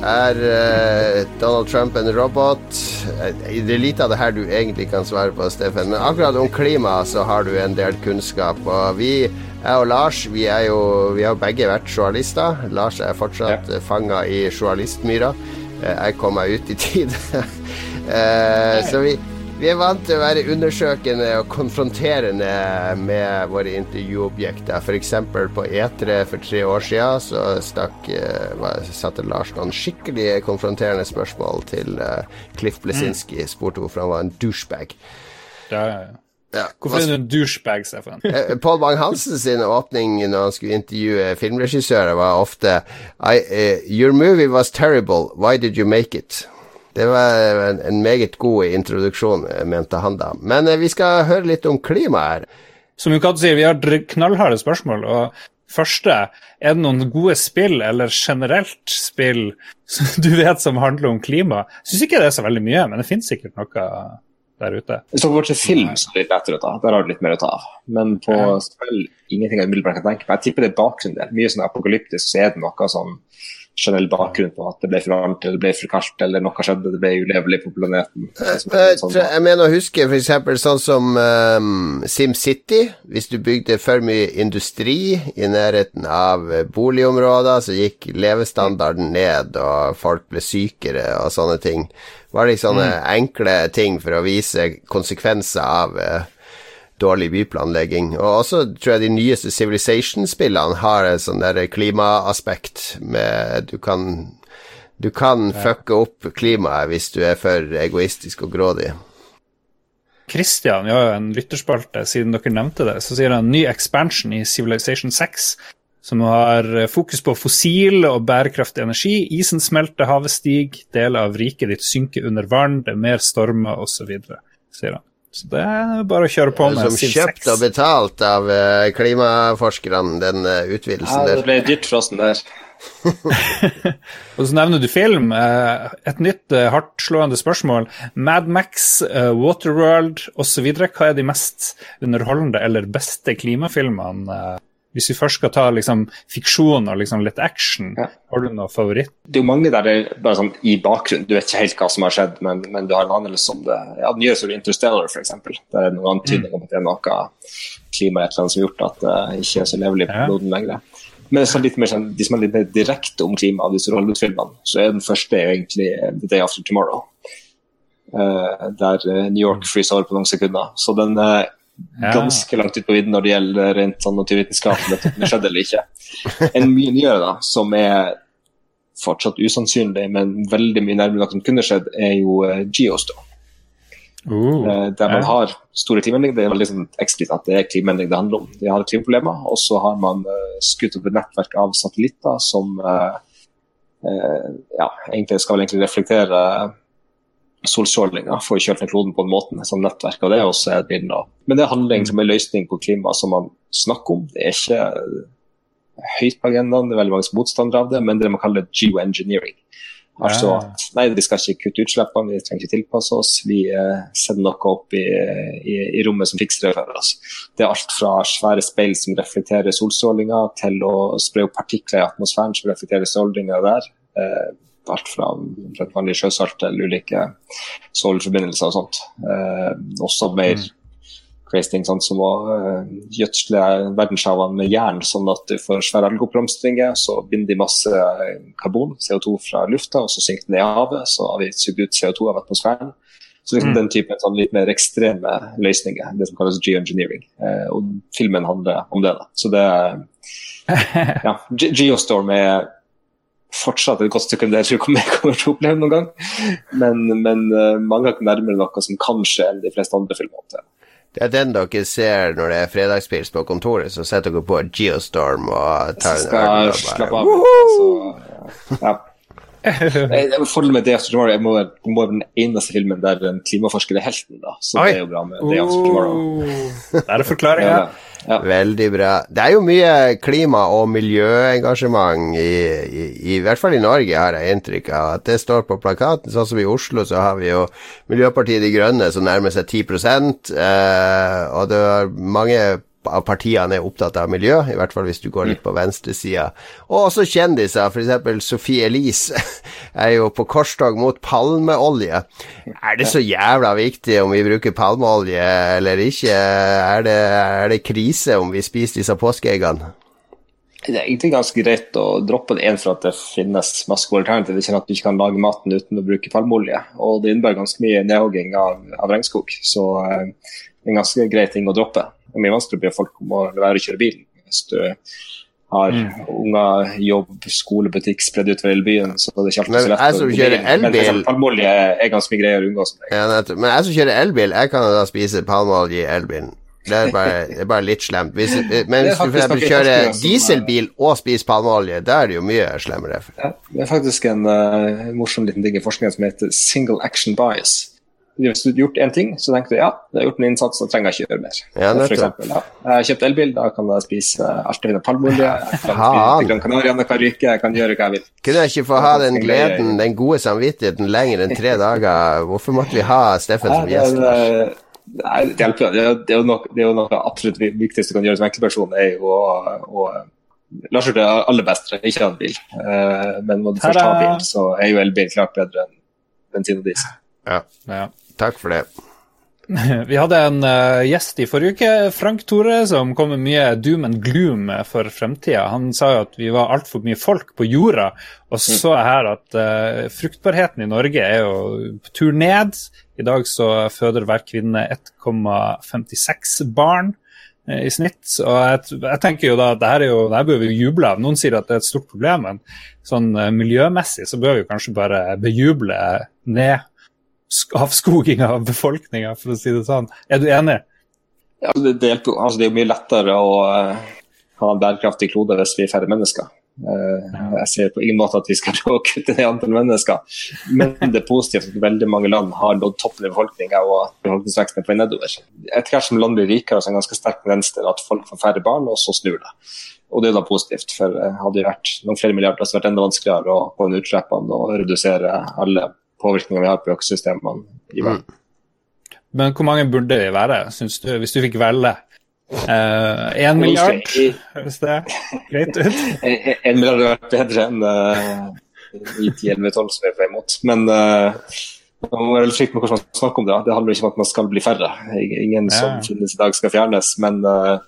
S2: Er uh, Donald Trump en robot? Eh, det er lite av det her du egentlig kan svare på, Steffen. Men akkurat om klima så har du en del kunnskap. Og vi, jeg og Lars, vi, er jo, vi har begge vært journalister. Lars er fortsatt ja. fanga i journalistmyra. Eh, jeg kom meg ut i tide. uh, så vi vi er vant til å være undersøkende og konfronterende med våre intervjuobjekter. F.eks. på E3 for tre år siden så stakk, uh, satte Lars noen skikkelig konfronterende spørsmål til uh, Cliff Blesinski. Mm. Spurte hvorfor han var en douchebag.
S3: Ja, ja, ja. Ja. Hvorfor er du en douchebag, Stefan?
S2: Pål Paul Bang-Hansen sin åpning når han skulle intervjue filmregissører, var ofte I, uh, Your movie was terrible. Why did you make it? Det var en, en meget god introduksjon, mente han da. Men eh, vi skal høre litt om klima her.
S3: Som Kato sier, vi har knallharde spørsmål. og Første, er det noen gode spill, eller generelt spill, som du vet som handler om klima? Jeg syns ikke det er så veldig mye, men det finnes sikkert noe der ute.
S4: Hvis dere går til film, så er det litt lettere å ta. Der har du litt mer å ta av. Men på ja. spill, ingenting jeg umiddelbart kan tenke på. Jeg tipper det er bakgrunnen der. Mye sånn apokalyptisk, så er det noe sånn generell bakgrunn på at det ble for varmt eller det ble for kaldt eller noe skjedde, det ble ulevelig på planeten.
S2: Jeg, jeg, sånn, jeg mener å huske f.eks. sånn som um, SimCity. Hvis du bygde for mye industri i nærheten av boligområder, så gikk levestandarden ned, og folk ble sykere og sånne ting. Var det sånne mm. enkle ting for å vise konsekvenser av uh, dårlig byplanlegging. Og også tror jeg de nyeste Civilization-spillene har et sånn der klimaaspekt med Du kan, du kan ja. fucke opp klimaet hvis du er for egoistisk og grådig.
S3: Christian, har jo en lytterspalte, siden dere nevnte det. Så sier han ny expansion i Civilization 6, som har fokus på fossil og bærekraftig energi. Isen smelter, havet stiger, deler av riket ditt synker under vann, det er mer stormer osv., sier han. Så det er bare å kjøre på med
S2: Som kjøpt og betalt av uh, klimaforskerne, den uh, utvidelsen
S4: der. Ja, det ble dyrt for oss, den der.
S3: og så nevner du film. Uh, et nytt hardtslående spørsmål. Mad Max, uh, Waterworld osv. Hva er de mest underholdende eller beste klimafilmene? Hvis vi først skal ta liksom, fiksjon og liksom, litt action, ja. har du noe favoritt?
S4: Det er jo mange der det er bare sånn i bakgrunnen, du vet ikke helt hva som har skjedd, men, men du har en anelse om det. Ja, Den nye som Interstellar, f.eks. Det er noen antydning mm. om at det er noe klima et eller annet som har gjort at det ikke er så levelig på kloden ja. lenger. Men så litt mer, sånn, de som er litt mer direkte om klima, av disse Hollywood-filmene, så er den første egentlig The Day After Tomorrow. Uh, der New York fryser over på noen sekunder. Så den uh, ganske langt ut på vidden når det gjelder rent sånn naturvitenskapelig om det skjedde eller ikke. En mye nyere da, som er fortsatt usannsynlig, men veldig mye nærmere at som kunne skjedd, er jo geostone. Uh, der man har store klimaendringer. Det er veldig sånn eksplisitt at det er klimaendring det handler om. De har klimaproblemer, og så har man uh, skutt opp et nettverk av satellitter som uh, ja, egentlig skal egentlig reflektere solstrålinga for å kjøle ned kloden på den måten, som nettverk. av det og så er det av. Men det handler egentlig om en løsning på klima som man snakker om. Det er ikke høyt på agendaen, det er veldig mange motstandere av det, men det man kaller geoengineering. Altså at nei, vi skal ikke kutte utslippene, vi trenger ikke tilpasse oss. Vi eh, sender noe opp i, i, i rommet som fikser det for oss. Det er alt fra svære speil som reflekterer solstrålinga, til å spre opp partikler i atmosfæren som reflekterer strålinga der. Eh, alt fra et vanlig sjøsalt til ulike solforbindelser og sånt. Eh, også mer crazy ting sånn som å eh, gjødsle verdenshavene med jern, sånn at du får svære algeoppblomstringer. Så binder de masse karbon, CO2 fra lufta, og så synker den i havet. Så har vi sugd ut CO2 av atmosfæren. Så liksom den typen sånn litt mer ekstreme løsninger, det som kalles geoengineering. Eh, og filmen handler om det. da. Så det er ja, Geostorm er fortsatt et godt stykke det jeg tror kommer, kommer til å oppleve noen gang. Men, men eh, mange er ikke nærmere noe som kanskje enn de fleste andre filmer. til.
S2: Det er den dere ser når det er fredagspils på kontoret, så setter dere på Geostorm og tar en øl
S4: jeg
S2: bare
S4: av. Så, ja. Jeg- jeg- Fordelen med Day After Tomorrow må, det må være den eneste filmen der en klimaforsker er helten. da, Så
S2: Oi.
S4: det er jo bra med Day After Tomorrow.
S3: Oh, Der er forklaringa.
S4: Ja, ja.
S2: Veldig bra. Det er jo mye klima- og miljøengasjement, i, i, i hvert fall i Norge, har jeg inntrykk av. At det står på plakaten. Sånn som i Oslo, så har vi jo Miljøpartiet De Grønne som nærmer seg 10 eh, og det er mange av partiene er opptatt av miljø, i hvert fall hvis du går litt på venstresida. Og også kjendiser, f.eks. Sophie Elise er jo på korstog mot palmeolje. Er det så jævla viktig om vi bruker palmeolje eller ikke? Er det, er det krise om vi spiser disse påskeeggene?
S4: Det er egentlig ganske greit å droppe det én for at det finnes masse gode alternativer. Kjenner at du ikke kan lage maten uten å bruke palmeolje. Og det innebærer ganske mye nedhogging av, av regnskog. Så eh, det er en ganske grei ting å droppe. Det er mye vanskelig å be folk om å la være å kjøre bil. Hvis du har unger, jobb, skole, butikk spredd utover hele byen, så er det ikke alltid
S2: Men
S4: så lett.
S2: jeg som kjører.
S4: Men
S2: elbil-
S4: eksempel palmeolje er ganske mye greier å unngå.
S2: Ja. Men jeg som kjører elbil, jeg kan da spise palmeolje i elbilen. Det er bare, det er bare litt slemt. Hvis, men
S4: er
S2: hvis du for kjører dieselbil og spiser palmeolje, da er det jo mye slemmere.
S4: Ja, det er faktisk en uh, morsom liten ting i forskningen som heter single action bias. Hvis du har gjort én ting, så tenker du ja, jeg har gjort en innsats, så trenger jeg ikke gjøre mer.
S2: Ja,
S4: For eksempel, ja, jeg har kjøpt elbil, da kan jeg spise alt jeg finner palmeolje. Jeg kan spise Gran Canaria annenhver uke, jeg kan gjøre hva jeg vil.
S2: Kunne jeg ikke få ha den gleden, den gode samvittigheten lenger enn tre dager? Hvorfor måtte vi ha Steffen som gjest?
S4: det, er- Nei, det hjelper. Det er, det er jo noe, det er jo noe absolutt viktigste du kan gjøre som enkeltperson, er jo å, å La oss gjøre det aller beste, ikke ha en bil. Eh, men når du først har bil, så er jo elbil klart bedre enn bensin og diesel.
S3: Ja.
S2: Takk for det.
S3: Vi hadde en uh, gjest i forrige uke, Frank Tore, som kom med mye doom and gloom for fremtida. Han sa jo at vi var altfor mye folk på jorda, og så så jeg her at uh, fruktbarheten i Norge er jo på tur ned. I dag så føder hver kvinne 1,56 barn uh, i snitt. Og jeg, jeg tenker jo da at det her, er jo, det her bør vi juble av. Noen sier at det er et stort problem, men sånn miljømessig så bør vi kanskje bare bejuble ned avskoging av befolkninga, for å si det sånn. Er du enig?
S4: Ja, det, det, hjelper altså, det er jo mye lettere å uh, ha en bærekraftig klode hvis vi er færre mennesker. Uh, jeg ser på ingen måte at vi skal prøve å kutte ned antall mennesker, men det er positivt at veldig mange land har nådd toppen i befolkninga og at befolkningsveksten er på vei nedover. Etter hvert som land blir rikere, så er det ganske sterk tendens at folk får færre barn, og så snur det. Og det er da positivt, for eh, hadde det vært noen flere milliarder, så hadde det vært enda vanskeligere å få ned utslippene og redusere alle påvirkninger vi har på økosystemene i verden.
S3: Men hvor mange burde vi være, syns du, hvis du fikk velge? Én uh, milliard, høres det greit ut?
S4: En milliard hadde vært bedre enn uh, 9-10-11-12 som vi er på vei mot. Men uh, man må være litt flink med hvordan man snakker om det. Det handler ikke om at man skal bli færre. Ingen
S3: Ja.
S4: som finnes i dag skal fjernes. Men uh,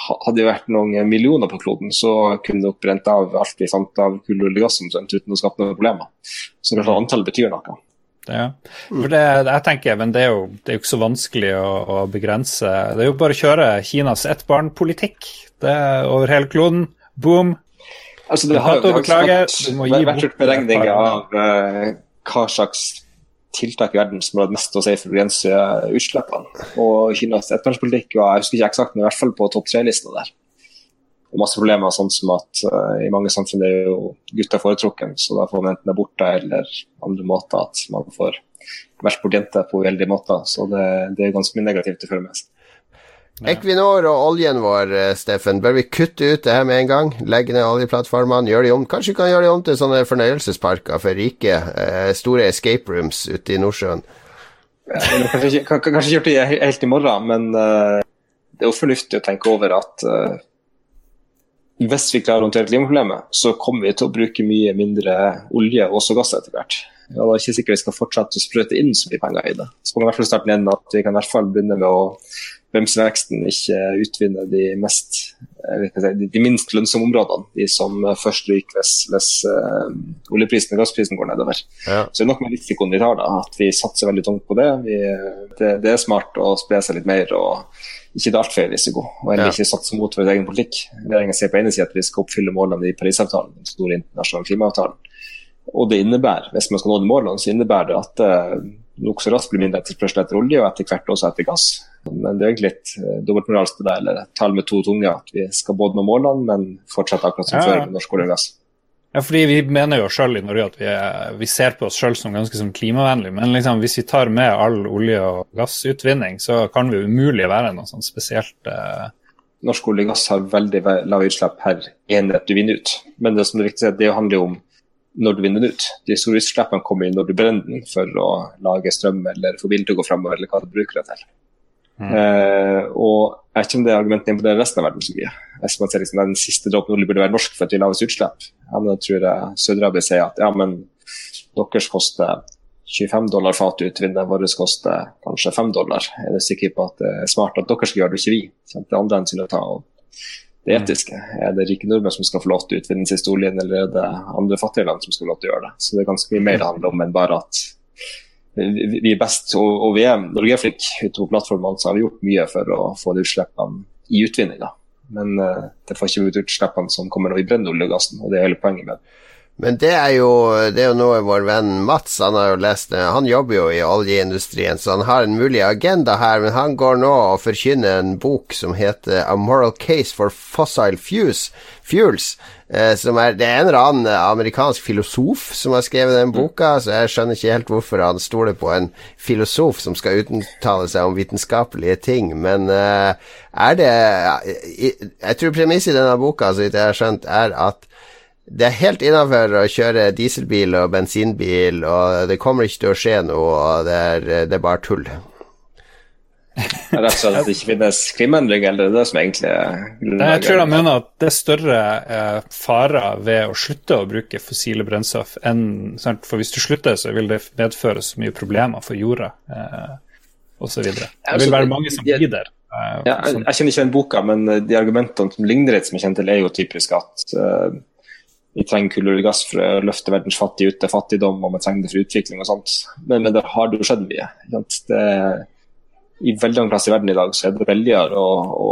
S4: hadde det vært noen millioner på kloden, så kunne det brent av alt vi fant av kull, olje og gass omtrent uten å skape noen problemer. Så kanskje antallet betyr noe.
S3: Ja. For det, jeg tenker, men det er jo, det er jo ikke så vanskelig å, å begrense. Det er jo bare å kjøre Kinas ettbarnpolitikk Det er over hele kloden. Boom.
S4: Altså, det har
S3: beklage,
S4: vært,
S3: må
S4: vært beregninger av uh, hva slags tiltak i verden som hatt mest å si for å begrense utslippene. Og Kinas ettbarnspolitikk var jeg husker ikke eksakt, men i hvert fall på topp tre-lista der. Og masse problemer, sånn som at uh, i mange samfunn er jo gutter foretrukken, så da får man enten aborter eller andre måter at man får valgt bort jenter på uheldige måter. Så det, det er ganske mye negativt det føle med seg.
S2: Equinor og oljen vår, eh, Steffen, bør vi kutte ut det her med en gang? Legge ned oljeplattformene, gjøre de om Kanskje vi kan gjøre de om til sånne fornøyelsesparker for rike? Eh, store escape rooms ute i Nordsjøen.
S4: Kanskje ikke, gjort det helt i morgen, men uh, det er jo fornuftig å tenke over at hvis vi klarer å håndtere klimaproblemet, så kommer vi til å bruke mye mindre olje og også gass etter hvert. Ja, det er ikke sikkert vi skal fortsette å sprøyte inn så mye penger i det. Så kan vi i hvert fall starte med at vi kan i hvert fall begynne med å bremse veksten, ikke utvinne de, mest, si, de, minst lønnsomme områdene. De som først ryker hvis, hvis uh, oljeprisen og gassprisen går nedover.
S2: Ja.
S4: Så det er nok med risikoen vi tar, da, at vi satser veldig tungt på det. Vi, det. Det er smart å spre seg litt mer. og ikke det altfor høy risiko, og heller ikke satse mot vår egen politikk. Regjeringen sier på ene siden at vi skal oppfylle målene i Parisavtalen, den store internasjonale klimaavtalen. Og det innebærer, hvis man skal nå de målene, så innebærer det at uh, nokså raskt blir mindre etterspørsel etter olje, og etter hvert også etter gass. Men det er egentlig litt uh, dobbeltmoralsk det der, eller tall med to tunger. At vi skal både nå målene, men fortsette akkurat som ja. før med norsk olje og gass.
S3: Ja, fordi Vi mener jo selv i Norge at vi, er, vi ser på oss selv som ganske som klimavennlige. Men liksom, hvis vi tar med all olje- og gassutvinning, så kan vi umulig være noe sånn spesielt eh...
S4: Norsk olje og gass har veldig lave utslipp per enhet du vinner ut. Men det som er viktig, det handler jo om når du vinner den ut. De store utslippene kommer inn når du brenner den for å lage strøm eller få bilen til å gå fremover, eller hva du bruker det til. Mm. Eh, og jeg vet ikke om det argumentet imponerer resten av verden så mye. Jeg man ser liksom, Den siste dråpen olje burde være norsk for at vi lavest utslipp. Ja, men da tror jeg Saudi-Arabia sier at ja, men deres koster 25 dollar fatet utvinne, våre koster kanskje 5 dollar. Er du sikker på at det er smart at dere skal gjøre det, ikke vi? Det er andre hensyn å ta. det etiske. Er det rike nordmenn som skal få lov til å utvinne den siste oljen, eller er det andre fattige land som skal få lov til å gjøre det? Så det er ganske mye mer det handler om enn bare at vi er best. Og vi er, Norge er flink utover plattformene, så har vi gjort mye for å få de utslippene i utvinninga. Men uh, det får ikke ut utslippene som kommer i brennoljegassen, og det er hele poenget med det.
S2: Men det er, jo, det er noe vår venn Mats han har jo lest Han jobber jo i oljeindustrien, så han har en mulig agenda her. Men han går nå og forkynner en bok som heter A Moral Case for Fossil Fuels. fuels eh, som er, det er en eller annen amerikansk filosof som har skrevet den boka, så jeg skjønner ikke helt hvorfor han stoler på en filosof som skal uttale seg om vitenskapelige ting. Men eh, er det jeg tror premisset i denne boka, så vidt jeg har skjønt, er at det er helt innafor å kjøre dieselbil og bensinbil, og det kommer ikke til å skje noe, og det er, det er bare tull.
S4: Rett og slett at det ikke finnes klimaendringer, eller det er det som egentlig er?
S3: Jeg tror de mener at det er større eh, farer ved å slutte å bruke fossile brennstoff enn sant? For hvis du slutter, så vil det medføre så mye problemer for jorda eh, osv. Det vil altså, være mange som lider.
S4: Eh, ja, jeg, kjenner ikke den boka, men de argumentene som ligner litt, som jeg kjenner til, er jo typisk at uh, vi trenger kull og gass for å løfte verdens fattige ut av fattigdom, og vi trenger det for utvikling og sånt. Men, men det har jo skjedd mye. Det, I veldig mange plasser i verden i dag så er det billigere å, å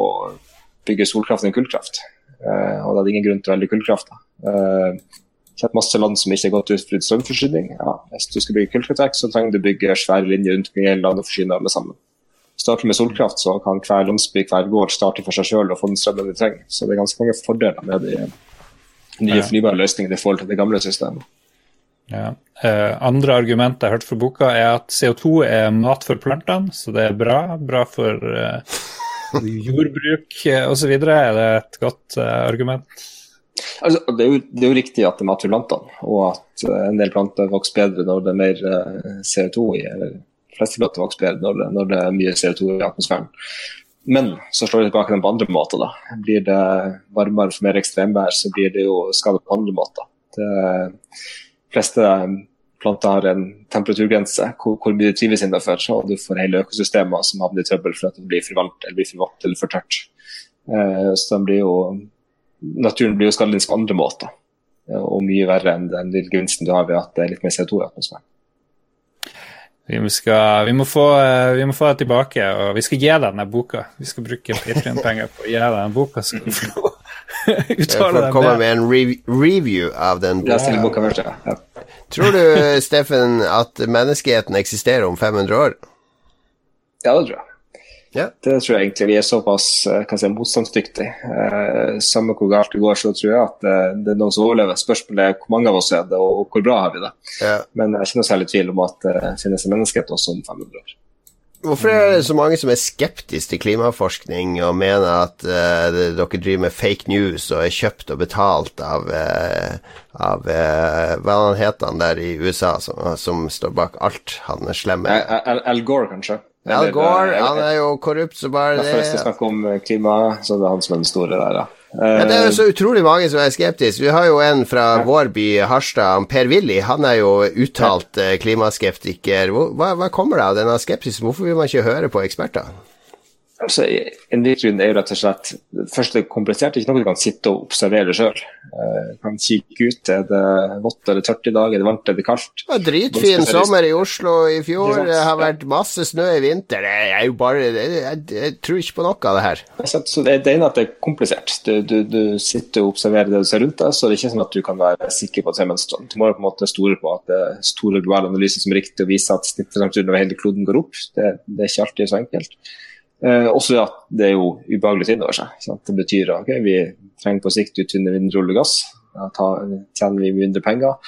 S4: bygge solkraft enn kullkraft. Eh, og da er det ingen grunn til å velge kullkraft. Eh, det er masse land som ikke er godt utfridd strømforsyning. Ja, hvis du skal bygge kullkraftverk, så trenger du bygge svære linjer rundt omkring hele landet og forsyne alle sammen. Starter med solkraft, så kan hver landsby, hver gård starte for seg sjøl og få den strømmen de trenger. Så det er ganske mange fordeler med det nye fornybare løsninger i forhold til det gamle systemet.
S3: Ja. Eh, andre argument jeg har hørt fra boka, er at CO2 er mat for plantene, så det er bra. Bra for eh, jordbruk eh, osv. Er det et godt argument?
S4: Altså, det, er jo, det, er jo, riktig at det er mat for plantene, og at uh, en del planter vokser bedre når det er mer uh, eh, CO2 i. eller de fleste planter vokser bedre når det, når det er mye CO2 i atmosfæren. Men så slår det tilbake på andre måter. da. Blir det varmere for mer ekstremvær, så blir det jo skadet på andre måter. De fleste planter har en temperaturgrense hvor, hvor mye de trives innenfor, og du får hele økosystemer som havner i trøbbel for at det blir for varmt eller blir for vått eller for tørt. Eh, så blir jo, naturen blir jo skadet på andre måter, og mye verre enn den lille gevinsten du har ved at det er litt mer CO2 i atmosfæren.
S3: Vi, skal, vi, må få, eh, vi må få det tilbake, og vi skal gi deg denne boka. Vi skal bruke Patrion-penger på å gi deg denne boka. Så vi får
S2: uttale deg med en re review av den
S4: boka. Først, ja.
S2: Tror du, Steffen, at menneskeheten eksisterer om 500 år?
S4: Ja, det tror jeg.
S2: Ja.
S4: Det tror jeg egentlig vi er såpass eh, si, motstandsdyktige. Eh, samme hvor galt det går, så tror jeg at eh, det er noen som overlever. Spørsmålet er hvor mange av oss er det, og hvor bra har vi det.
S2: Yeah.
S4: Men jeg er ikke noe særlig tvil om at det finnes en menneskehet også om 500 år.
S2: Hvorfor er det så mange som er skeptiske til klimaforskning og mener at uh, dere driver med fake news og er kjøpt og betalt av, uh, av uh, hva han heter han der i USA som, som står bak alt? Han er slemme
S4: Al, Al Gore, kanskje?
S2: Al Gore, han er jo korrupt så bare
S4: det. Hvis vi snakker om klima, så er det han som er den store der, ja.
S2: Ja, det er jo så utrolig mange som er skeptiske. Vi har jo en fra vår by, Harstad, Per Willy. Han er jo uttalt klimaskeptiker. Hva, hva kommer det av denne skepsisen? Hvorfor vil man ikke høre på eksperter?
S4: Altså, en grunn er jo rett og slett Først det er komplisert, det er ikke noe du kan sitte og observere sjøl. Uh, kan kikke ut. Er det vått eller tørt i dag? Er det varmt? Er det kaldt?
S2: Det var dritfin sommer i Oslo i fjor. Det har vært masse snø i vinter. Det er jo bare Jeg, jeg, jeg tror ikke på noe av det her.
S4: Så det, det ene at det er komplisert. Du, du, du, sitter og observerer det du ser rundt deg, så det er ikke sånn at du kan være sikker på at det er mønstrene. Du må på en måte stole på at det er store globale analyser som er riktig og viser at snittet over hele kloden går opp. Det, det er ikke alltid så enkelt. Eh, også at det er jo ubehagelig å inn over seg. Det betyr at okay, vi trenger på sikt å utvinne mindre olje og gass. Da tjener vi mindre penger.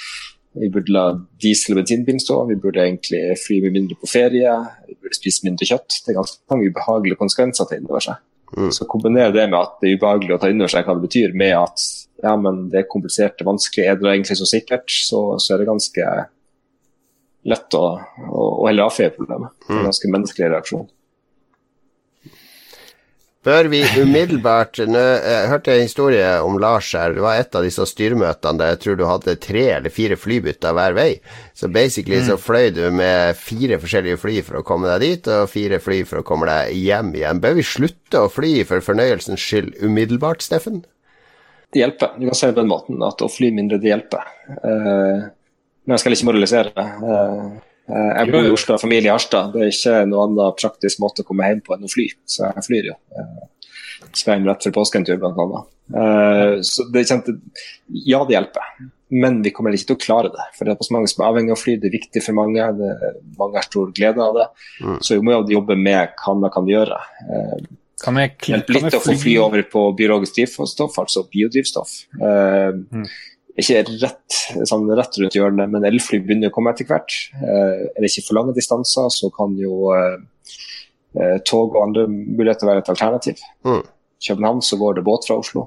S4: Vi burde la diesel- og bensinbilen stå. Vi burde egentlig fly mye mindre på ferie. Vi burde spise mindre kjøtt. Det er ganske mange ubehagelige konsekvenser å ta inn over seg. Mm. Så kombinere det med at det er ubehagelig å ta inn over seg hva det betyr, med at ja, men det er komplisert, det er vanskelig, er det egentlig så sikkert, så, så er det ganske lett å, å, å heller avfeie problemet. Det er en ganske menneskelig reaksjon.
S2: Bør vi umiddelbart nå, Jeg hørte en historie om Lars her. Det var et av disse styremøtene der jeg tror du hadde tre eller fire flybytter hver vei. Så basically mm. så fløy du med fire forskjellige fly for å komme deg dit, og fire fly for å komme deg hjem igjen. Bør vi slutte å fly for fornøyelsens skyld umiddelbart, Steffen?
S4: Det hjelper. Du kan si det på den måten at å fly mindre, det hjelper. Uh, men jeg skal ikke moralisere. Uh, Eh, jeg bor i Oslo og familie i Harstad. Det er ikke noen annen praktisk måte å komme hjem på enn å fly, så jeg flyr jo. Eh, skal hjem rett før påsken tur, blant annet. Eh, så det kjente, ja, det hjelper, men vi kommer ikke til å klare det. For det er så mange som er avhengig av å fly, det er viktig for mange. Det, mange har stor glede av det. Mm. Så vi må jobbe med hva man kan gjøre.
S3: Kan jeg,
S4: Hjelpe litt å få fly over på biologisk drivstoff, altså biodrivstoff. Mm ikke rett, sånn rett rundt hjørnet, men elfly begynner å komme etter hvert. Eh, er det ikke for lange distanser, så kan jo eh, eh, tog og andre muligheter være et alternativ. Mm. København så går det båt fra Oslo.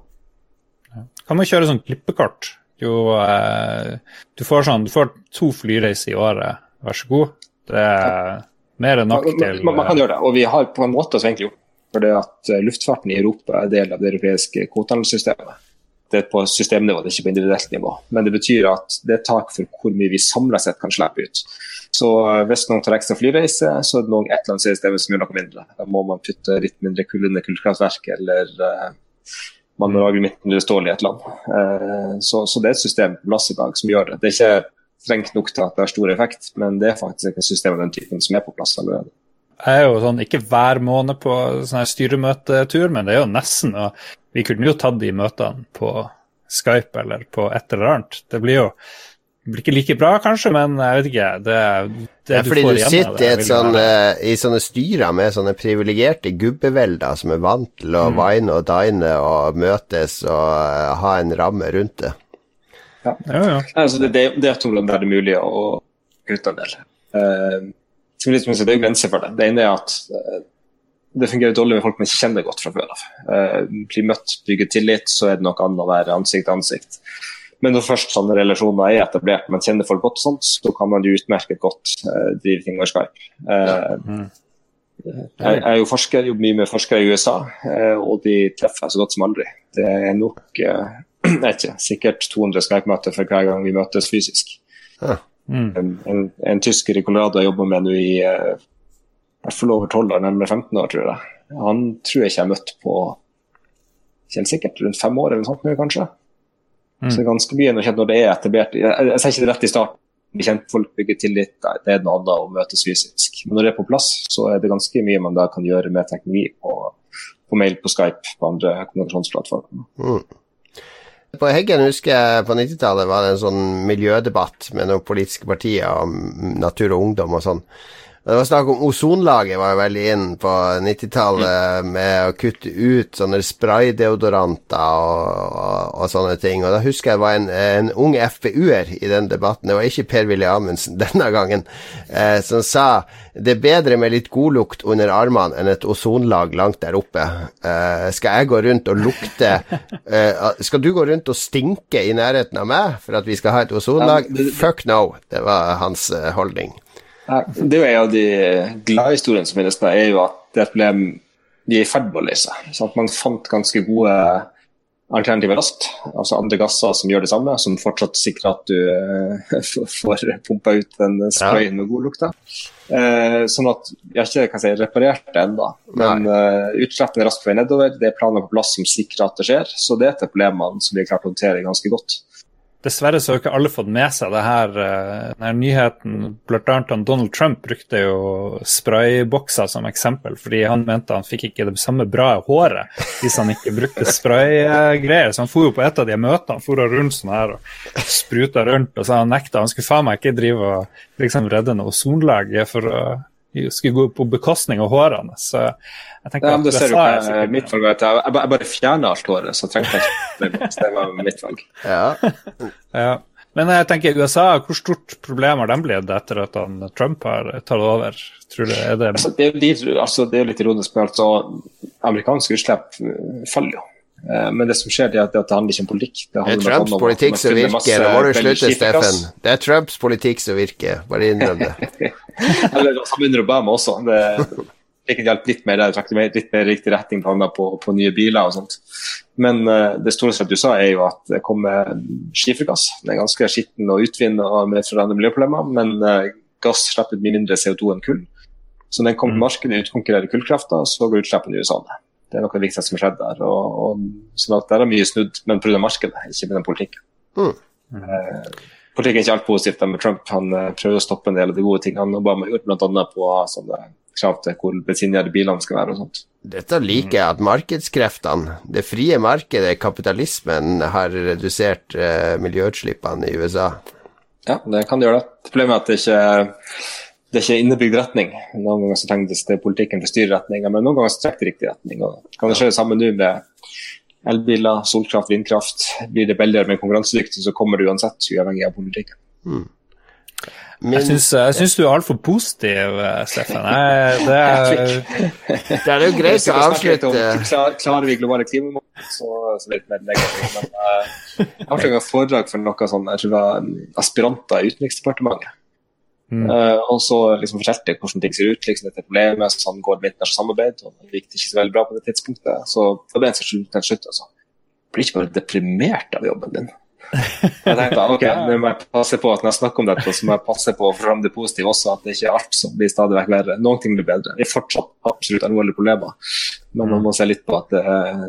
S3: Kan man kjøre sånn klippekort? Jo, eh, du, får sånn, du får to flyreiser i året, vær så god. Det er mer enn nok til
S4: man, man, kan gjøre det, og vi har på en måte så egentlig gjort for det at luftfarten i Europa er del av det europeiske kvotehandelssystemet det er på systemnivå, det er ikke på individuelt nivå. Men det betyr at det er tak for hvor mye vi samla sett kan slippe ut. Så eh, hvis noen tar ekstra flyreise, så er det noen et eller annet system som gjør noe mindre. Da må man putte litt mindre kull under kullkraftverket, eller uh, man må lage litt mindre stål i et land. Uh, så, så, det er et system på plass i dag som gjør det. Det er ikke strengt nok til at det har stor effekt, men det er faktisk et system av den typen som er på plass allerede.
S3: Jeg er jo sånn, ikke hver måned på sånn styremøtetur, men det er jo nesten. og Vi kunne jo tatt de møtene på Skype eller på et eller annet. Det blir jo det blir ikke like bra, kanskje, men jeg vet ikke. Det, det
S2: ja, fordi du, du sitter i, et sånn, uh, i sånne styrer med sånne privilegerte gubbevelder som er vant til å mm. vine og dine og møtes og uh, ha en ramme rundt det.
S4: Ja, ja, ja. Altså, det, det, det er to land der det er mulig å kutte en del. Uh, det er grenser for det. Det ene er at uh, det fungerer dårlig med folk man ikke kjenner godt fra før av. Uh, blir møtt, bygger tillit, så er det noe annet å være ansikt til ansikt. Men når først sånne relasjoner er etablert, man kjenner folk godt, sånt, så kan man jo utmerket godt uh, drive ting over Skype. Uh, jeg, er jo forsker, jobber mye med forskere i USA, uh, og de treffer jeg så godt som aldri. Det er nok jeg vet ikke, sikkert 200 Skype-møter for hver gang vi møtes fysisk. Ja. Mm. En, en, en, tysker i Colorado jeg jobber med nå i hvert fall over 12 år, nærmere 15 år, tror jeg. Han tror jeg ikke jeg har møtt på helt sikkert rundt fem år eller noe sånt, kanskje. Mm. Så det er ganske mye når det er etablert. Jeg, jeg, jeg sier ikke det rett i starten. Vi kjenner folk bygger tillit, nei, det er noe annet å møtes fysisk. Men når det er på plass, så er det ganske mye man da kan gjøre med teknologi på, på mail, på Skype, på andre kommunikasjonsplattformer. Mm.
S2: På Heggen husker jeg på 90-tallet var det en sånn miljødebatt med noen politiske partier om natur og ungdom og sånn. Det var snakk om ozonlaget var jo veldig inn på 90-tallet med å kutte ut sånne spraydeodoranter og, og, og, sånne ting. Og da husker jeg det var en, en ung FPU-er i den debatten, det var ikke Per-Willy Amundsen denne gangen, eh, som sa det er bedre med litt godlukt under armene enn et ozonlag langt der oppe. Eh, skal jeg gå rundt og lukte eh, Skal du gå rundt og stinke i nærheten av meg for at vi skal ha et ozonlag? Fuck no, det var hans eh, holdning.
S4: Det er jo en av de glade historiene som finnes er jo at det er et problem de er i ferd med å løse. Så at man fant ganske gode alternativer raskt. Altså andre gasser som gjør det samme, som fortsatt sikrer at du uh, får pumpa ut den sprayen med god lukt. Uh, sånn at jeg har ikke si, reparert det ennå. Men uh, utslippene raskt på vei nedover. Det er planer på plass som sikrer at det skjer. Så det er et problem som vi har klart å håndtere ganske godt.
S3: Dessverre så har ikke alle fått med seg det her, eh, denne nyheten. Blant annet Donald Trump brukte jo spraybokser som eksempel, fordi han mente han fikk ikke det samme bra håret hvis han ikke brukte spraygreier. Så han for jo på et av de møtene han for rundt sånn her og spruta rundt, og så han nekta. Han skulle faen meg ikke drive og liksom redde noe ozonlag for å skulle gå på bekostning av hårene. Så jeg tenker
S4: ja, at det ser du på mitt valg. Jeg, jeg bare fjerner alt håret, så trengte jeg ikke det. var mitt valg.
S2: Ja.
S3: ja. Men jeg tenker USA, hvor stort problem har de blitt etter at han, Trump har tatt over? Tror du, er det...
S4: Altså, det, er jo, altså, er litt ironisk, men altså, amerikanske utslipp faller jo. Eh, men det som skjer, det er at det handler ikke om politikk.
S2: Det, det er Trumps politikk som virker. Nå må du slutte, Steffen. Det er Trumps politikk som virker. Bare innrøm det.
S4: Eller sammen under Obama også. Det fikk hjelp litt mer der, trakk litt mer riktig retning på, på, på, nye biler og sånt. Men uh, det store som du sa, er jo at det kommer skifergass. Det er ganske skitten å utvinne og medfører miljøproblemer, men uh, gass slipper mye mindre CO2 enn kull. Så når den kommer til mm. markedet og utkonkurrerer kullkrafta, så går utslippene i USA ned. Det er noe av det viktigste som har skjedd der. Og, og, sånn at Der er mye snudd, men pga. markedet, ikke med den politikken. Mm. Eh, Politikken er ikke alt positivt med Trump. Han eh, prøver å stoppe en del av de gode tingene Obama har gjort, bl.a. på sånne krav til hvor bensingjerde bilene skal være og sånt.
S2: Dette liker jeg, at markedskreftene, det frie markedet, kapitalismen, har redusert eh, miljøutslippene i USA.
S4: Ja, det kan det gjøre. det. Problemet er at det ikke det er ikke innebygd retning. Noen ganger så tegnes det politikken for styreretninger, men noen ganger så trekker det riktig retning. Og kan det skje det samme nå med elbiler, solkraft, vindkraft. Blir det billigere med konkurransedyktig, så kommer det uansett, uavhengig av politikken. Mm.
S3: Men, jeg syns du er altfor positiv, Steffen.
S2: Det er, det er jo greit å avslutte
S4: om, Klarer vi globale klimamål, så, så litt mer negativt. Men uh, jeg har et foredrag for noen sånn, jeg tror det var aspiranter i Utenriksdepartementet. Mm. Uh, og så liksom fortalte hvordan ting ser ut, liksom dette problemet, sånn går det med internasjonalt samarbeid. og Det gikk ikke så veldig bra på det tidspunktet. Så det ble en til slutt. Altså. Blir ikke bare deprimert av jobben din. Jeg tenkte ok, nå må jeg passe på at når jeg snakker om dette, så må jeg passe på å få fram det positive også. At det ikke er alt som blir stadig vekk verre. Noen ting blir bedre. Det er fortsatt absolutt alvorlige problemer, men man må se litt på at det er,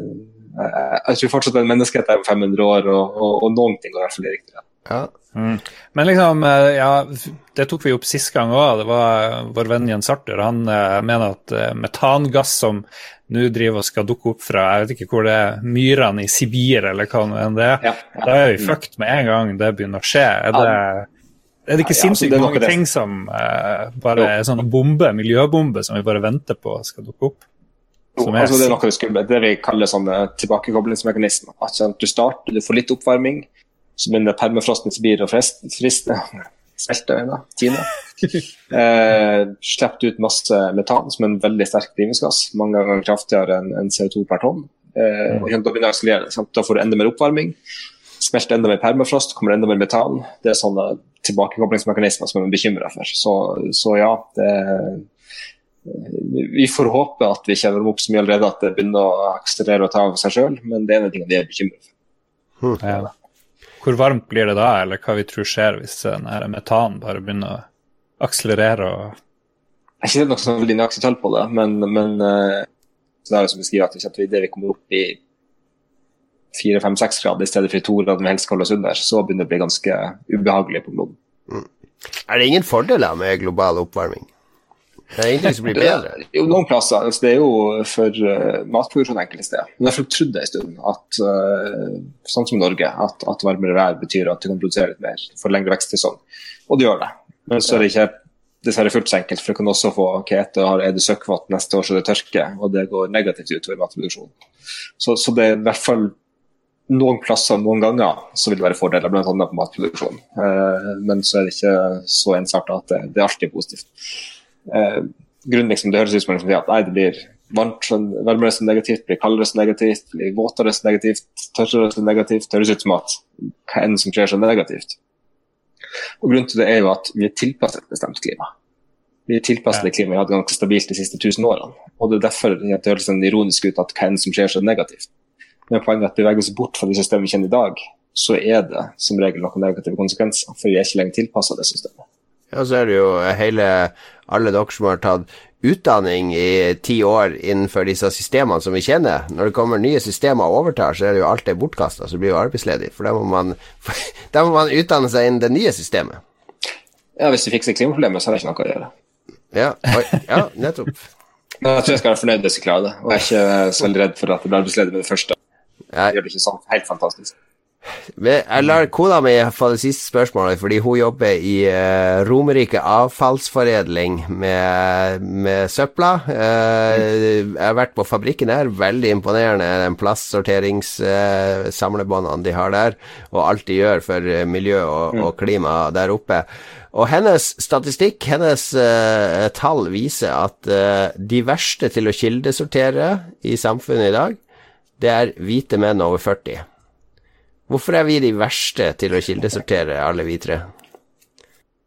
S4: jeg tror fortsatt det er en menneskehet er 500 år, og, og, og noen ting går i hvert fall i riktig retning.
S2: Ja.
S3: Mm. Men liksom, eh, ja, det tok vi opp sist gang òg. Det var vår venn Jens Arthur. Han uh, mener at uh, metangass som nå driver og skal dukke opp fra jeg vet ikke hvor det er, myrene i Sibir eller hva enn det er, ja, ja. da er vi fucked med en gang det begynner å skje. Er det, er det ikke sinnssykt mange ting som uh, bare er sånn bombe, miljøbombe som vi bare venter på skal dukke opp?
S4: Jo, altså det er noe skummelt. Det vi kaller sånne tilbakekoblingsmekanismer. At du starter, du får litt oppvarming, så begynner permafrosten å Sibir å friste. Smelte, øynene, Tine. Eh, Slipper ut masse metan, som er en veldig sterk drivhusgass. Mange ganger kraftigere enn en CO2 per tonn. Eh, og Da begynner det å akselerere. Da får du enda mer oppvarming. Smelter enda mer permafrost, kommer enda mer metan. Det er sånne tilbakekoblingsmekanismer som man er bekymra for. Så, så ja, det, vi får håpe at vi kjenner opp så mye allerede at det begynner å akselerere og ta av seg sjøl, men det er en ting vi er bekymra for.
S3: Hmm. Ja. Hvor varmt blir det da, eller hva vi tror skjer hvis denne metanen bare begynner å akselerere? og
S4: Jeg har ikke sett noe sånn veldig nøyaktig tall på det, men, men uh, det er som beskriver at hvis det vi kommer opp i 4-5-6 grader i stedet for 2 grader vi helst skal holde oss under, så begynner det å bli ganske ubehagelig på kloden.
S2: Mm. Er det ingen fordeler med global oppvarming? Det er ingenting som blir bedre?
S4: Det, Jo, noen plasser. Altså, det er jo for uh, matproduksjon enkelte steder. Men jeg trodde trodd en stund at uh, sånn som Norge, at, at varmere vær betyr at du kan produsere litt mer for lengre vekstsesong. Og det gjør det. Men så er det ikke dessverre fullt så enkelt, for du kan også få ok, etter er det søkkvann neste år, så det tørker, og det går negativt utover matproduksjonen. Så, så det er i hvert fall noen plasser noen ganger så vil det være fordeler, bl.a. på matproduksjon. Eh, men så er det ikke så ensarta at det, det, er alltid positivt. Eh, grunnen liksom, Det høres ut som liksom, at nei, det blir varmt, varmere som negativt, blir kaldere som negativt, blir våtere som negativt, tørrere som negativt. Det høres ut som at hva enn som skjer så negativt. Og Grunnen til det er jo at vi er tilpasset et bestemt klima. Vi er tilpasset det klimaet vi har hatt ganske stabilt de siste tusen årene. Og Det er derfor det høres sånn ironisk ut at hva enn som skjer så negativt. Men poenget er at beveger oss bort fra det systemet vi kjenner i dag, så er det som regel noen negative konsekvenser. For vi er ikke lenger tilpassa det systemet.
S2: Ja, så er det jo hele alle dere som har tatt utdanning i ti år innenfor disse systemene som vi kjenner. Når det kommer nye systemer og overtar, så er det jo alt det bortkasta, så blir jo arbeidsledig. For da må, man, da må man utdanne seg innen det nye systemet.
S4: Ja, hvis vi fikser klimaproblemet, så har det ikke noe å gjøre.
S2: Ja, oi, ja nettopp.
S4: Jeg tror jeg skal være fornøyd hvis jeg klarer det, og jeg er ikke så veldig redd for at det blir arbeidsledig med det første. Jeg gjør det ikke sånn helt fantastisk.
S2: Jeg lar kona mi få det siste spørsmålet, fordi hun jobber i uh, Romerike avfallsforedling med, med søpla. Uh, jeg har vært på fabrikken der, veldig imponerende den plastsorteringssamlebåndene uh, de har der, og alt de gjør for miljø og, og klima der oppe. Og hennes statistikk, hennes uh, tall, viser at de verste til å kildesortere i samfunnet i dag, det er hvite menn over 40. Hvorfor er vi de verste til å kildesortere, alle vi tre?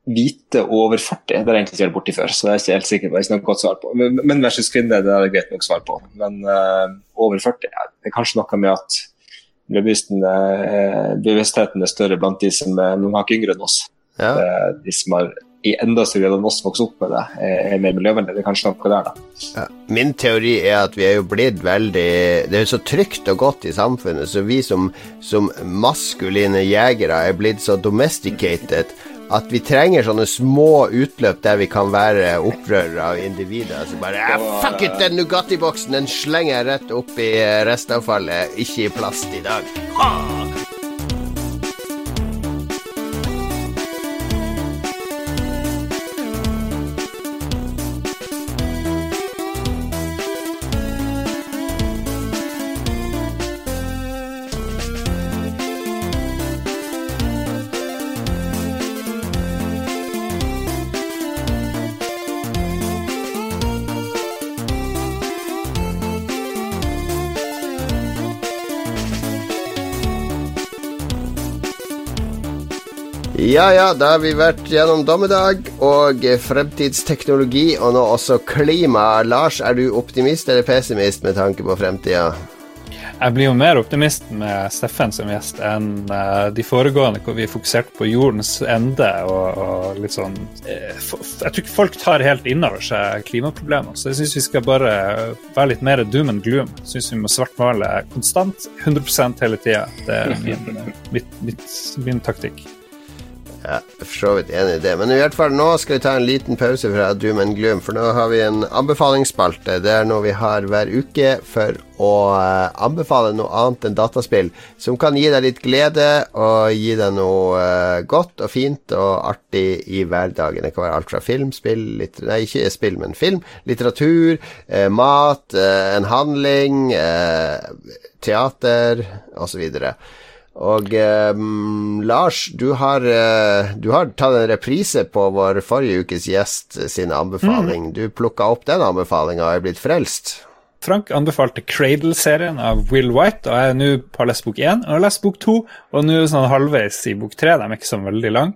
S4: Hvite over 40, det har jeg egentlig ikke vært borti før, så det er ikke helt sikker på. Det er ikke noe godt svar på. Men versus kvinne, det er det greit nok svar på. Men uh, over 40, ja, det er kanskje noe med at eh, bevisstheten er større blant de som er noen hakk yngre enn oss. Ja. De som har i enda større grad enn oss vokser opp med det, er mer miljøvennlig. Det er kanskje noe der, da.
S2: Ja. Min teori er at vi er jo blitt veldig Det er så trygt og godt i samfunnet, så vi som, som maskuline jegere er blitt så domesticated at vi trenger sånne små utløp der vi kan være opprørere av individer. Så bare ah, Fuck it, den Nugatti-boksen den slenger jeg rett opp i restavfallet, ikke i plast i dag. Ah! Ja ja, da har vi vært gjennom dommedag og fremtidsteknologi, og nå også klima. Lars, er du optimist eller pessimist med tanke på fremtida?
S3: Jeg blir jo mer optimist med Steffen som gjest enn uh, de foregående, hvor vi fokuserte på jordens ende og, og litt sånn uh, Jeg tror ikke folk tar helt inn over seg klimaproblemene, så jeg syns vi skal bare være litt mer doom and gloom. Syns vi må svartmale konstant, 100 hele tida. Det er min, mitt, mitt, min taktikk.
S2: Er for så vidt enig i det. Men i hvert fall nå skal vi ta en liten pause fra Doom and Gloom, for nå har vi en anbefalingsspalte. Det er noe vi har hver uke for å uh, anbefale noe annet enn dataspill som kan gi deg litt glede og gi deg noe uh, godt og fint og artig i hverdagen. Det kan være alt fra film, spill Nei, ikke spill, men film. Litteratur, uh, mat, en handling, teater osv. Og um, Lars, du har, eh, du har, tatt en reprise på vår forrige ukes gjest sin anbefaling. Mm. Du plukka opp den anbefalinga og er blitt frelst.
S3: Frank anbefalte Cradle-serien av Will White, og jeg er nå på lest bok én. Og jeg har lest bok to, og nå sånn halvveis i bok tre. De er ikke så veldig lang.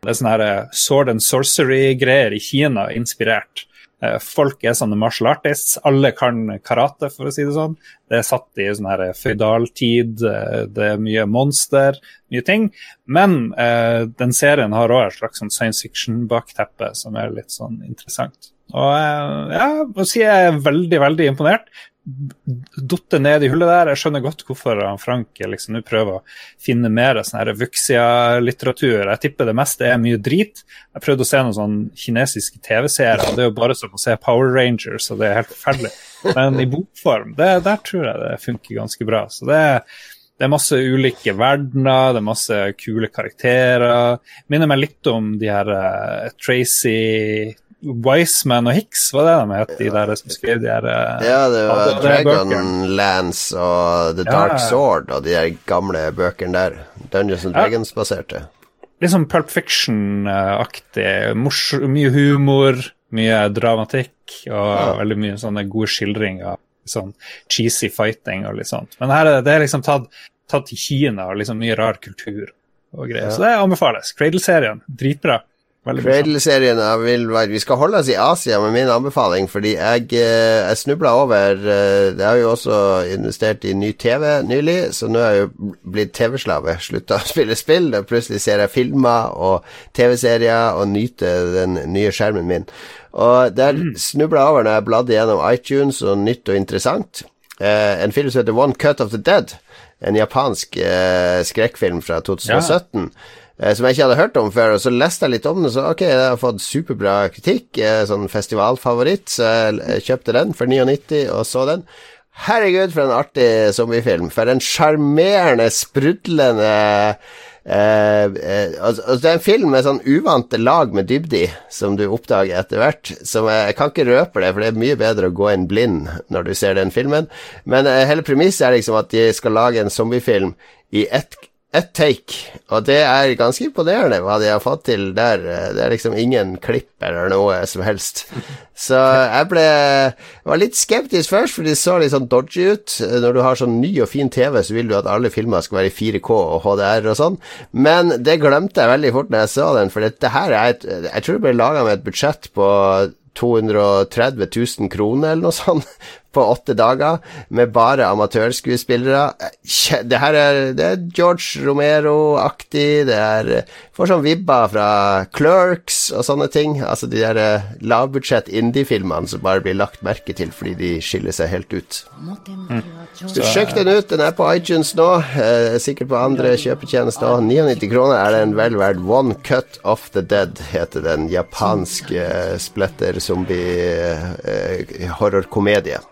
S3: Det er sånne her eh, sword and sorcery-greier i Kina, inspirert. Eh, folk er sånne martial artists. Alle kan karate, for å si det sånn. Det er satt i sånn her føydaltid, eh, det er mye monster, mye ting. Men eh, den serien har òg et slags sånn science fiction-bakteppe som er litt sånn interessant. Og eh, ja, må si jeg er veldig, veldig imponert datt ned i hullet der. Jeg skjønner godt hvorfor Frank liksom nå prøver å finne mer sånn Vuxia-litteratur. Jeg tipper det meste er mye drit. Jeg prøvde å se noen sånn kinesiske TV-seere, det er jo bare som å se Power Rangers, og det er helt forferdelig. Men i bokform, det, der tror jeg det funker ganske bra. Så det er det er masse ulike verdener, det er masse kule karakterer. Minner meg litt om de her uh, Tracy Wiseman og Hicks, var det de het, de der som skrev de her eh,
S2: Ja, det var
S3: Ja,
S2: Dragonlance og The Dark
S3: ja.
S2: Sword og de der gamle bøkene der. Dungeons and Dragons-baserte.
S3: Litt sånn Pulp Fiction-aktig. Mye humor, mye dramatikk og veldig mye sånne gode skildringer. Sånn cheesy fighting og litt sånt. Men her er det, det er liksom tatt, tatt til Kina og liksom mye rar kultur og greier. Så det anbefales. Cradle-serien, dritbra.
S2: Cradle-serien jeg vil være Vi skal holde oss i Asia med min anbefaling, fordi jeg, eh, jeg snubla over eh, Jeg har jo også investert i ny TV nylig, så nå er jeg jo blitt TV-slave. Slutta å spille spill, og plutselig ser jeg filmer og TV-serier og nyter den nye skjermen min. Og der snubla jeg over når jeg bladde gjennom iTunes og nytt og interessant. Eh, en film som heter One Cut of the Dead. En japansk skrekkfilm fra 2017 eh, som jeg ikke hadde hørt om før. Og så leste jeg litt om den, så ok, jeg har fått superbra kritikk. eh, sånn festivalfavoritt, så jeg eh, kjøpte den for 99 og så den. Herregud, for en artig zombiefilm. For en sjarmerende, sprudlende eh, eh, altså, altså, Det er en film med sånn uvante lag med dybde i, som du oppdager etter hvert. Som jeg, jeg kan ikke røpe det, for det er mye bedre å gå inn blind når du ser den filmen. Men eh, hele premisset er liksom at de skal lage en zombiefilm i ett ett take, og det er ganske imponerende hva de har fått til der. Det er liksom ingen klipp eller noe som helst. Så jeg ble var litt skeptisk først, for de så litt sånn dodgy ut. Når du har sånn ny og fin TV, så vil du at alle filmer skal være i 4K og HDR og sånn. Men det glemte jeg veldig fort når jeg så den, for dette her er et Jeg tror det ble laga med et budsjett på 230 000 kroner eller noe sånt på åtte dager, med bare amatørskuespillere. Det her er, det er George Romero-aktig, det er Får sånn vibber fra Clerks og sånne ting. Altså de der eh, lavbudsjett indie-filmene som bare blir lagt merke til fordi de skiller seg helt ut. Så Sjekk den ut, den er på iTunes nå. Eh, sikkert på andre kjøpetjenester òg. 99 kroner er den vel verdt. One Cut of the Dead heter den japanske eh, splatter zombie-horrorkomedie.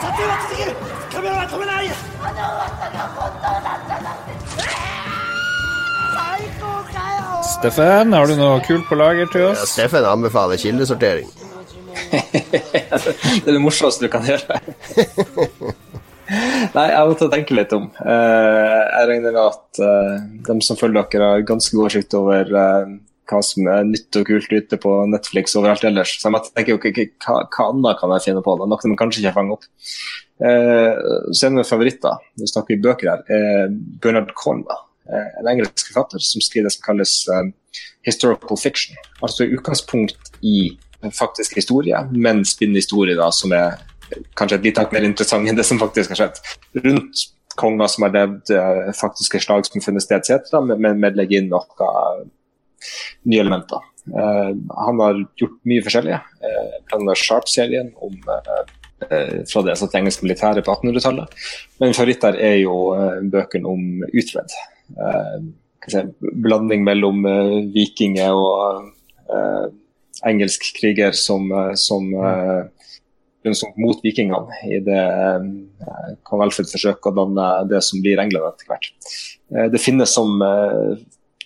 S5: 撮影は続けるカメラは止めない最高かよ
S3: Steffen, har du noe kult på lager til
S2: Ja,
S3: oss?
S2: Steffen anbefaler kildesortering.
S4: Det er det morsomste du kan gjøre. Nei, jeg måtte tenke litt om. Eh, jeg regner med at eh, de som følger dere, har ganske oversikt over eh, hva som er nytt og kult ute på Netflix overalt ellers. Så jeg tenker jo ikke, hva, hva annet kan jeg finne på? da? Noe de kanskje ikke har fanget opp. Eh, så en av mine favoritter, vi snakker i bøker her, eh, Bernard Cornwell. Eh, en engelsk forfatter som skriver det som kalles eh, historical fiction. Altså utgangspunkt i faktisk historie, men spinner historie da, som er kanskje et litt mer interessant enn det som faktisk har skjedd. Rundt konger som har levd, eh, faktiske slag som har funnet sted, etc., men, men, men legge inn noe nye elementer. Eh, han har gjort mye forskjellig. Uh, blant Sharp-serien om eh, eh, fra det satt engelske militæret på 1800-tallet. Men min favoritt der er jo eh, bøkene om Utred. Eh, blanding mellom eh, vikinger og eh, engelsk kriger som, eh, som eh, som mot vikingene i det eh, Kong Alfred forsøker å danne det som blir England etter hvert. Eh, det finnes som eh,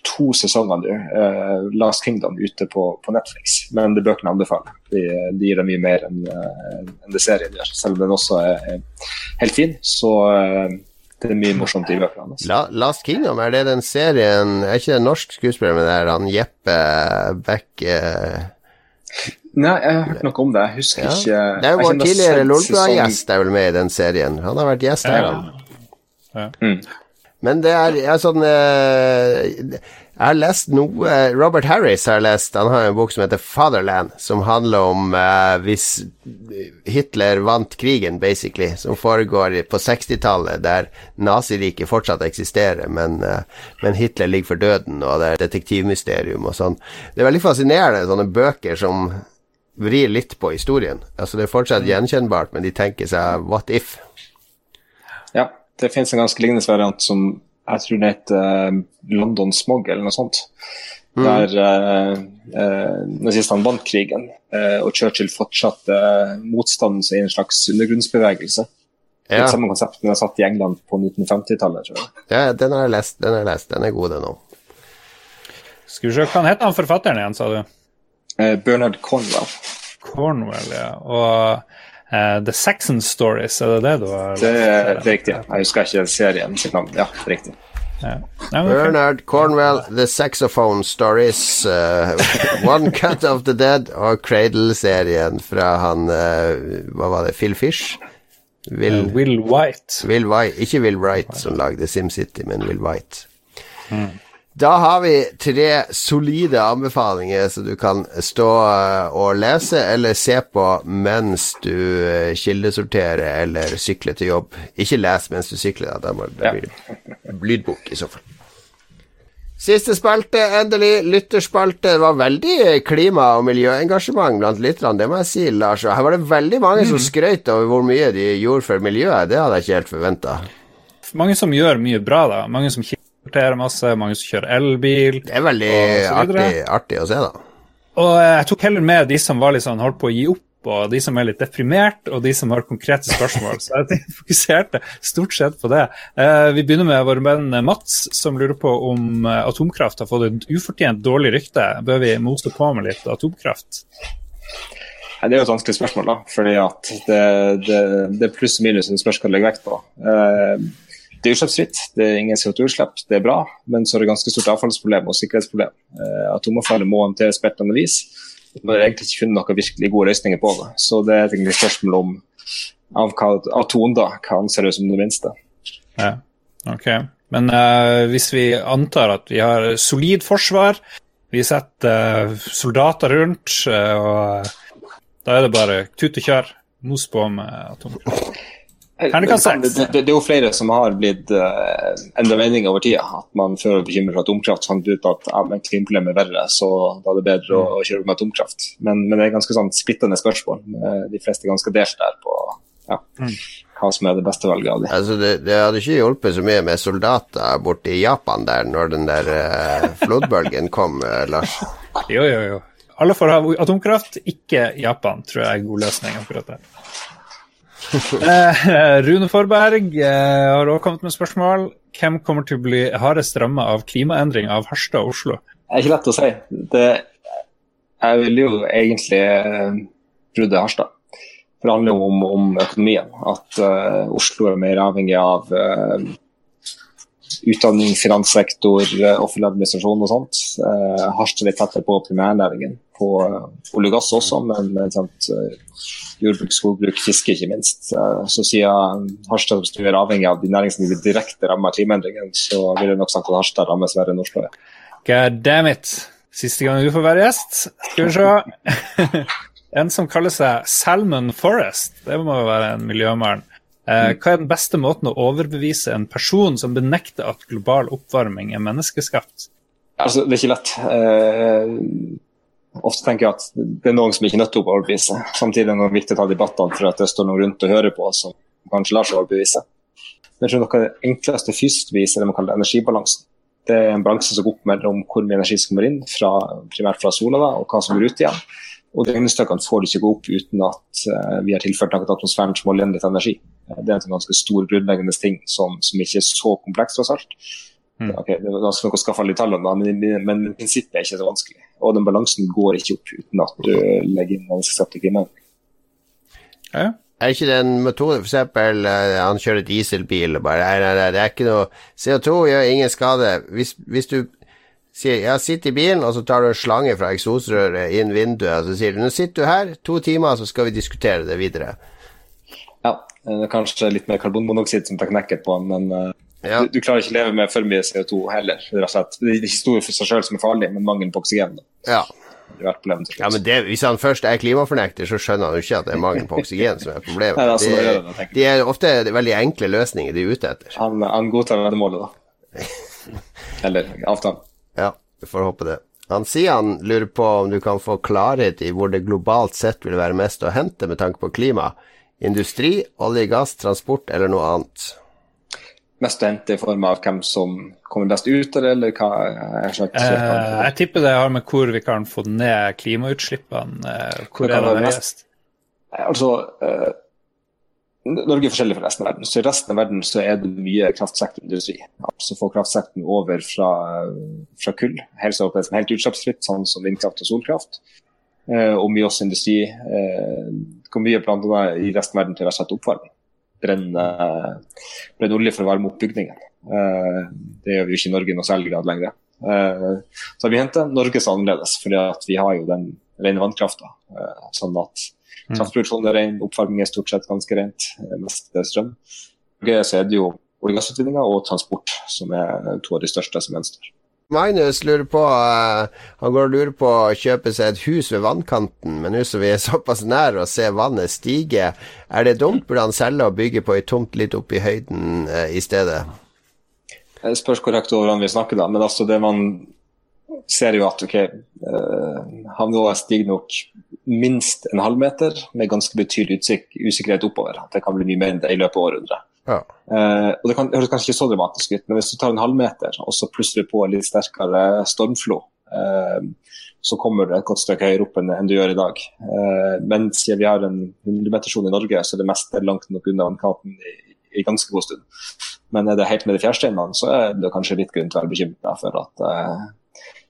S4: to sesonger nå, uh, Last Kingdom, ute på, på Netflix. Men det bøkene anbefaler. De, de gir deg mye mer enn uh, en det serien gjør. Selv om den også er, er helt fin, så eh, det er mye morsomt i bøkene hans.
S2: La, Last Kingdom, er det den serien Er ikke det en norsk skuespiller, men det er han Jeppe Beck eh,
S4: Nei, jeg har hørt noe om det. Jeg husker
S2: ja.
S4: ikke
S2: Det er jo vår tidligere Lolbua-gjest er vel med i den serien. Han har vært gjest her,
S3: Ja.
S2: han.
S4: Mm.
S2: Men det er, er sånn eh, Jeg har lest noe Robert Harris har lest Han har en bok som heter Fatherland, som handler om eh, hvis Hitler vant krigen, basically, som foregår på 60-tallet, der Naziriket fortsatt eksisterer, men, eh, men Hitler ligger for døden, og det er detektivmysterium og sånn. Det er veldig fascinerende, sånne bøker som vrir litt på historien. Altså Det er fortsatt gjenkjennbart, men de tenker seg what if?
S4: Ja, det finnes en ganske lignende variant som jeg tror det heter eh, London Smog eller noe sånt. Der uh, uh, nazistene vant krigen, eh, og Churchill fortsatte uh, motstanden seg i en slags undergrunnsbevegelse.
S2: Ja,
S4: Litt samme konsept, som er satt i England på 1950-tallet, tror jeg.
S2: ja den har jeg lest. Den har jeg lest, den er god, den òg.
S3: Skal vi se, hva heter han forfatteren igjen, sa du?
S4: Eh, Bernard Cornwell.
S3: Cornwell, ja. Og eh, The Saxon Stories, er det det du har
S4: Det, er- det er riktig. ja. Jeg husker ikke serien sitt navn. Ja, riktig.
S3: Ja. Ja, ok.
S2: Bernard Cornwell, The Saxophone Stories, uh, One Cut of the Dead og Cradle-serien fra han uh, Hva var det? Phil Fish? Will,
S3: Will White.
S2: Will White, ikke Will Wright som lagde SimCity, men Will White. Da har vi tre solide anbefalinger som du kan stå eh, og lese eller se på mens du eh, kildesorterer eller sykler til jobb. Ikke les mens du sykler, da. da blir det lydbok i så fall. Siste spalte, endelig. Lytterspalte. Det var veldig klima- og miljøengasjement blant lytterne, det må jeg si, Lars. Her var det veldig mange som skrøt over hvor mye de gjorde for miljøet. Det hadde jeg ikke helt forventa.
S3: Mange som gjør mye bra, da. Mange som kildesorterer masse, mange som kjører elbil.
S2: Det er veldig artig, artig å se, da.
S3: Og jeg tok heller med de som var litt sånn holdt på å gi opp, og de som er litt deprimert, og de som har konkrete spørsmål. Så jeg fokuserte stort sett på det. Eh, Vi begynner med vår venn Mats, som lurer på om eh, atomkraft har fått et ufortjent dårlig rykte. Bør vi mose på med litt atomkraft?
S4: Det er jo et vanskelig spørsmål, da. fordi at det, det, det er pluss og minus det spørs hva du legger vekt på. Eh, Det er utslippsfritt, det er ingen CO2-utslipp, det er bra, men så er det ganske stort avfallsproblem og sikkerhetsproblem. Eh, Atomavfallet må håndteres på et eller annet vis. Det er egentlig ikke funnet noen virkelig gode løsninger på det. Så det er egentlig spørsmål om av hva atom da, hva anser du som det minste.
S3: Ja, ok. Men uh, hvis vi antar at vi har solid forsvar, vi setter uh, soldater rundt, uh, og da er det bare tut og kjør. Mos på med atomkraft. Terningkast
S4: Det,
S3: seks.
S4: det, det er jo flere som har blitt uh, endra mening over tida. At man før var bekymret for atomkraft fant ut at ja, men klimaproblemet er verre, så da er det bedre å, å kjøre med atomkraft. Men, men det er ganske sånn splittende spørsmål. Eh, De fleste er ganske delt der på ja, hva som er det beste valget av dem.
S2: Altså, det, det hadde ikke hjulpet så mye med soldater borte i Japan der når den der uh, flodbølgen kom, uh, Lars.
S3: Jo, jo, jo. Alle får ha atomkraft, ikke Japan, tror jeg er en god løsning akkurat der. Eh, Rune Forberg eh, har også kommet med spørsmål. Hvem kommer til å bli hardest ramma av klimaendring av Harstad og Oslo?
S4: Det er ikke lett å si. Det, jeg vil jo egentlig trodd er Harstad. For det handler jo om, om økonomien. At uh, Oslo er mer avhengig av eh, utdanning, finanssektor, eh, offentlig administrasjon og sånt. Eh, Harstad litt tettere på primærnæringen. På eh, olje og gass også, men sant, eh, jordbruk, skogbruk, fiske ikke minst. Eh, så siden Harstad er avhengig av de næringene som blir direkte rammet av klimaendringene, så vil jeg nok sagt at Harstad rammes verre enn Oslo.
S3: God damn it. Siste gang du får være gjest. Skal vi se. en som kaller seg Salmon Forest. Det må jo være en miljømann. Eh, hva er den beste måten å overbevise en person som benekter at global oppvarming er menneskeskapt?
S4: Altså, det er ikke lett. Eh, ofte tenker jeg at det er noen som ikke er nødt til å overbevise. Samtidig er det viktig å ta debattene for at det står noen rundt og hører på som kanskje lar seg overbevise. Men jeg tror noe av det enkleste fysisk viser er det man kaller energibalansen. Det er en balanse som går opp mellom hvor mye energi som kommer inn, fra, primært fra sola, da, og hva som går ut igjen. Og de regnestykkene får ikke gå opp uten at eh, vi har tilført noe til atmosfæren som holder igjen litt energi. Eh, det er en ganske stor grunnleggende ting som, som ikke er så kompleks, tross alt.
S3: Mm.
S4: Ok, det er ganske noe å skaffe alle de tallene, men, men, men prinsippet er ikke så vanskelig. Og den balansen går ikke opp uten at du legger inn menneskeskapte klimaendringer.
S3: Ja.
S2: Er ikke det en metode, eksempel eh, han kjører dieselbil og bare Nei, nei, nei, det er ikke noe CO2 gjør ingen skade. Hvis, hvis du sier ja, sitt i bilen, og så tar du en slange fra eksosrøret inn vinduet, og så sier du nå sitter du her, to timer, så skal vi diskutere det videre.
S4: Ja, det er kanskje litt mer karbonmonoksid som tar knekken på den, men eh,
S2: Ja.
S4: du, du klarer ikke å leve med for mye CO2 heller. Det er rett og slett- det er ikke stor for seg selv som er farlig, men mangelen på oksygen. Da.
S2: Ja.
S4: Er
S2: ja, men det, hvis han først er klimafornekter, så skjønner han jo ikke at det er mangel på oksygen som er problemet.
S4: Nei, altså, det er sånn
S2: de,
S4: det, jeg.
S2: de er ofte veldig enkle løsninger de er ute etter.
S4: Han, han godtar veddemålet, da. Eller avtalen.
S2: Ja, vi får håpe det. Han sier han lurer på om du kan få klarhet i hvor det globalt sett vil være mest å hente med tanke på klima. Industri, olje, gass, transport eller noe annet.
S4: Mest å hente i form av hvem som kommer best ut av det, eller hva er slags
S3: Eh, jeg tipper det har med hvor vi kan få ned klimautslippene. Eh, hvor
S4: Det
S3: er det
S4: mest-
S3: høyest?
S4: Altså, eh, Norge er forskjellig fra resten av verden. Så I resten av verden så er det mye kraftsektorindustri. Altså få kraftsektoren over fra, fra kull, helt, helt utslippsfritt, sånn som vindkraft og solkraft. Eh, og mye også industri. Eh, hvor mye blant annet i resten av verden til å sette oppvarming. Brenne, brenne olje for å varme opp bygningen. Eh, det gjør vi jo ikke i Norge i noe særlig grad lenger. Eh, så vi henter Norge så annerledes, for vi har jo den rene vannkrafta. Eh, sånn at kraftproduksjonen er ren, oppvarming er stort sett ganske rent, eh, mest strøm. Så er det jo olje- og gassutvinninga og transport som er to av de største som gjenstår.
S2: Magnus lurer på uh, Han går og lurer på å kjøpe seg et hus ved vannkanten, men nå som vi er såpass nær å se vannet stige, er det dumt? Burde han selge og bygge på ei tomt litt opp i høyden uh, i stedet?
S4: Det spørs korrekt over hvordan vi snakker, da. Men altså det man ser jo at ok, uh, havnivået stiger nok minst en halvmeter med ganske betydelig usikkerhet oppover. At det kan bli mye mer enn det i løpet av århundret. Ja. Eh, og Det kan, høres kanskje ikke så dramatisk ut, men hvis du tar en halvmeter og så plusser du på en litt sterkere stormflo, eh, så kommer du et godt stykke høyere opp enn, enn du gjør i dag. Eh, men siden vi har en 100-metersone i Norge, så er det meste langt nok unna vannkanten i, i, ganske god stund. Men er det helt med i fjærsteinene, så er det kanskje litt grunn til å være bekymra for at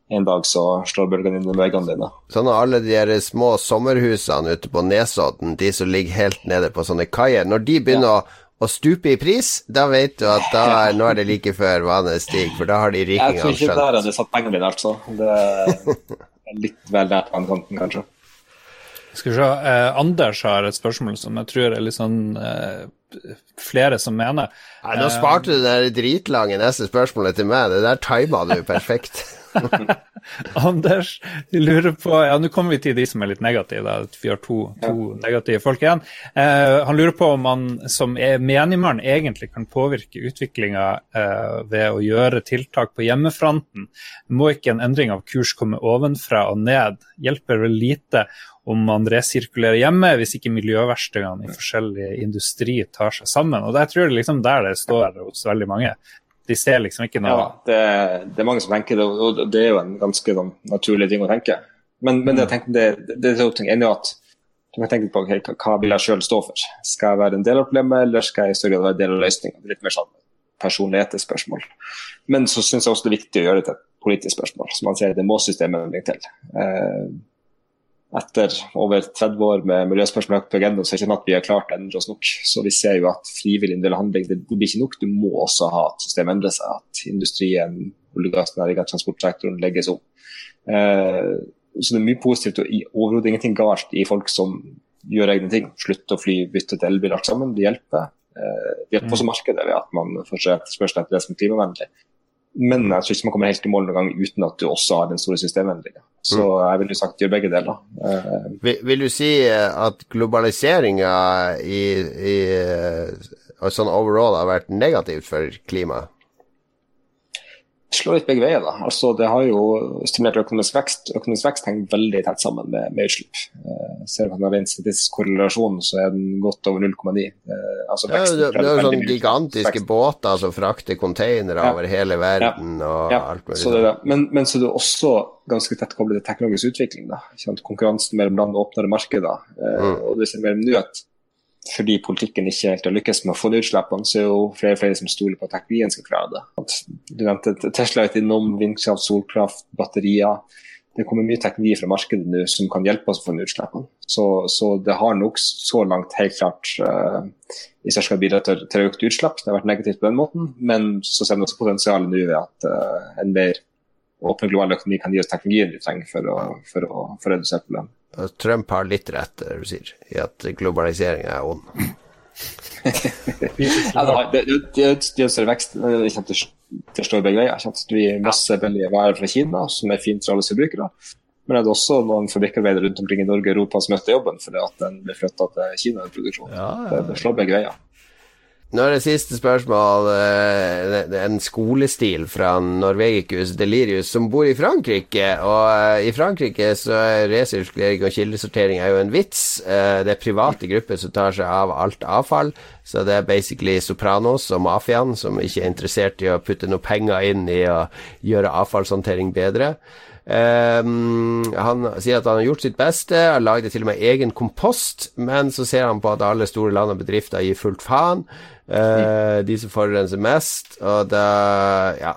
S4: en dag så slår bølgene inn i veggene dine.
S2: Sånn at alle de her små sommerhusene ute på Nesodden, de som ligger helt nede på sånne kaier, når de begynner ja. å, å stupe i pris, da vet du at da er, nå er det like før vannet stiger, for da har de rikingene skjønt.
S4: Jeg tror ikke der hadde satt pengene mine, altså. Det er litt vel nært vannkanten, kanskje.
S3: Skal vi se, eh, Anders har et spørsmål som jeg tror er litt sånn eh, flere som mener.
S2: Nei, nå sparte du det dritlange neste spørsmålet til meg. Det der tima du perfekt.
S3: Anders lurer på Ja, nå kommer vi til de som er litt negative. Da. Vi har to, to negative folk igjen. Eh, han lurer på om man som menigmann egentlig kan påvirke utviklinga eh, ved å gjøre tiltak på hjemmefronten. Må ikke en endring av kurs komme ovenfra og ned? Hjelper vel lite om man resirkulerer hjemme, hvis ikke miljøverstingene i forskjellig industri tar seg sammen. Og Jeg tror det liksom der det står hos veldig mange. De ser liksom ikke noe
S4: Ja, det, det, er mange som tenker det, og det er jo en ganske sånn, naturlig ting å tenke. Men, men det, jeg tenker, det, det er jo ting. En er at du kan tenke på okay, hva vil jeg sjøl stå for. Skal jeg være en del av problemet, eller skal jeg i større grad være en del av løsninga? Litt mer sånn personlighetsspørsmål. Men så syns jeg også det er viktig å gjøre det til et politisk spørsmål. Så man sier det må systemet bringe til. Eh, etter over 30 år med miljøspørsmål på agendaen, så er det ikke sånn at vi har klart å endre oss nok. Så vi ser jo at frivillig del handling det, blir ikke nok. Du må også ha at systemet endrer seg. At industrien, olje- og gassnæringen, transportsektoren legges om. Eh, så det er mye positivt og overhodet ingenting galt i folk som gjør egne ting. Slutte å fly, bytte til elbil, alt sammen. Det hjelper. Eh, det hjelper også markedet ved at man får se etterspørsel etter det som er klimavennlig. Men jeg tror ikke man kommer helt i mål noen gang uten at du også har den store systemendringa. Så mm. jeg ville sagt gjør begge deler.
S2: Uh, vil, vil, du si eh, at globaliseringa i, i, uh, sånn overall har vært negativt for klimaet?
S4: Slår litt begge veier. da. Altså, Det har jo stimulert økonomisk vekst. Økonomisk vekst henger veldig tett sammen med, med utslipp. Eh, ser man den statistisk korrelasjonen, så er den godt over 0,9.
S2: Eh, altså, ja, det, det er jo sånne gigantiske vekst. båter som frakter containere ja. over hele verden ja. og
S4: ja. alt mulig. Så det er det. Men, men, så er det også ganske tett koblet til teknologisk utvikling. da. Konkurransen mellom land og åpnere markeder. Eh, mm. og det ser mer nå at fordi politikken ikke helt har lykkes med å få ned utslippene, så er jo flere og flere som stoler på at teknologien skal klare det. At du nevnte Tesla er innom vindkraft, solkraft, batterier. Det kommer mye teknologi fra markedet nå som kan hjelpe oss å få ned utslippene. Så, så, det har nok så langt helt klart uh, i størst grad bidratt til, til økt utslipp. Det har vært negativt på den måten, men så ser vi også potensialet nå ved at uh, en mer åpen global økonomi kan gi oss teknologien vi trenger for å, for å, for å redusere problemet.
S2: Trump har litt rett, det du sier, i at globalisering er ond.
S4: ja, det, det, det, er vekst. Det kommer til å slå begge veier. Det blir masse billige varer fra Kina, som er fint for alle forbrukere. Men det er også noen fabrikkarbeidere rundt omkring i Norge og Europa som mister jobben fordi at den blir flytta til Kina. produksjon. Ja, ja. Det slår begge veier.
S2: Nå er det siste spørsmål. Eh, en skolestil fra Norvegicus Delirius som bor i Frankrike. Og eh, i Frankrike så er resirkulering og kildesortering er jo en vits. Eh, det er private grupper som tar seg av alt avfall. Så det er basically Sopranos og mafiaen som ikke er interessert i å putte noe penger inn i å gjøre avfallshåndtering bedre. Um, han sier at han har gjort sitt beste, har lagd til og med egen kompost, men så ser han på at alle store land og bedrifter gir fullt faen. Uh, de som forurenser mest, og da Ja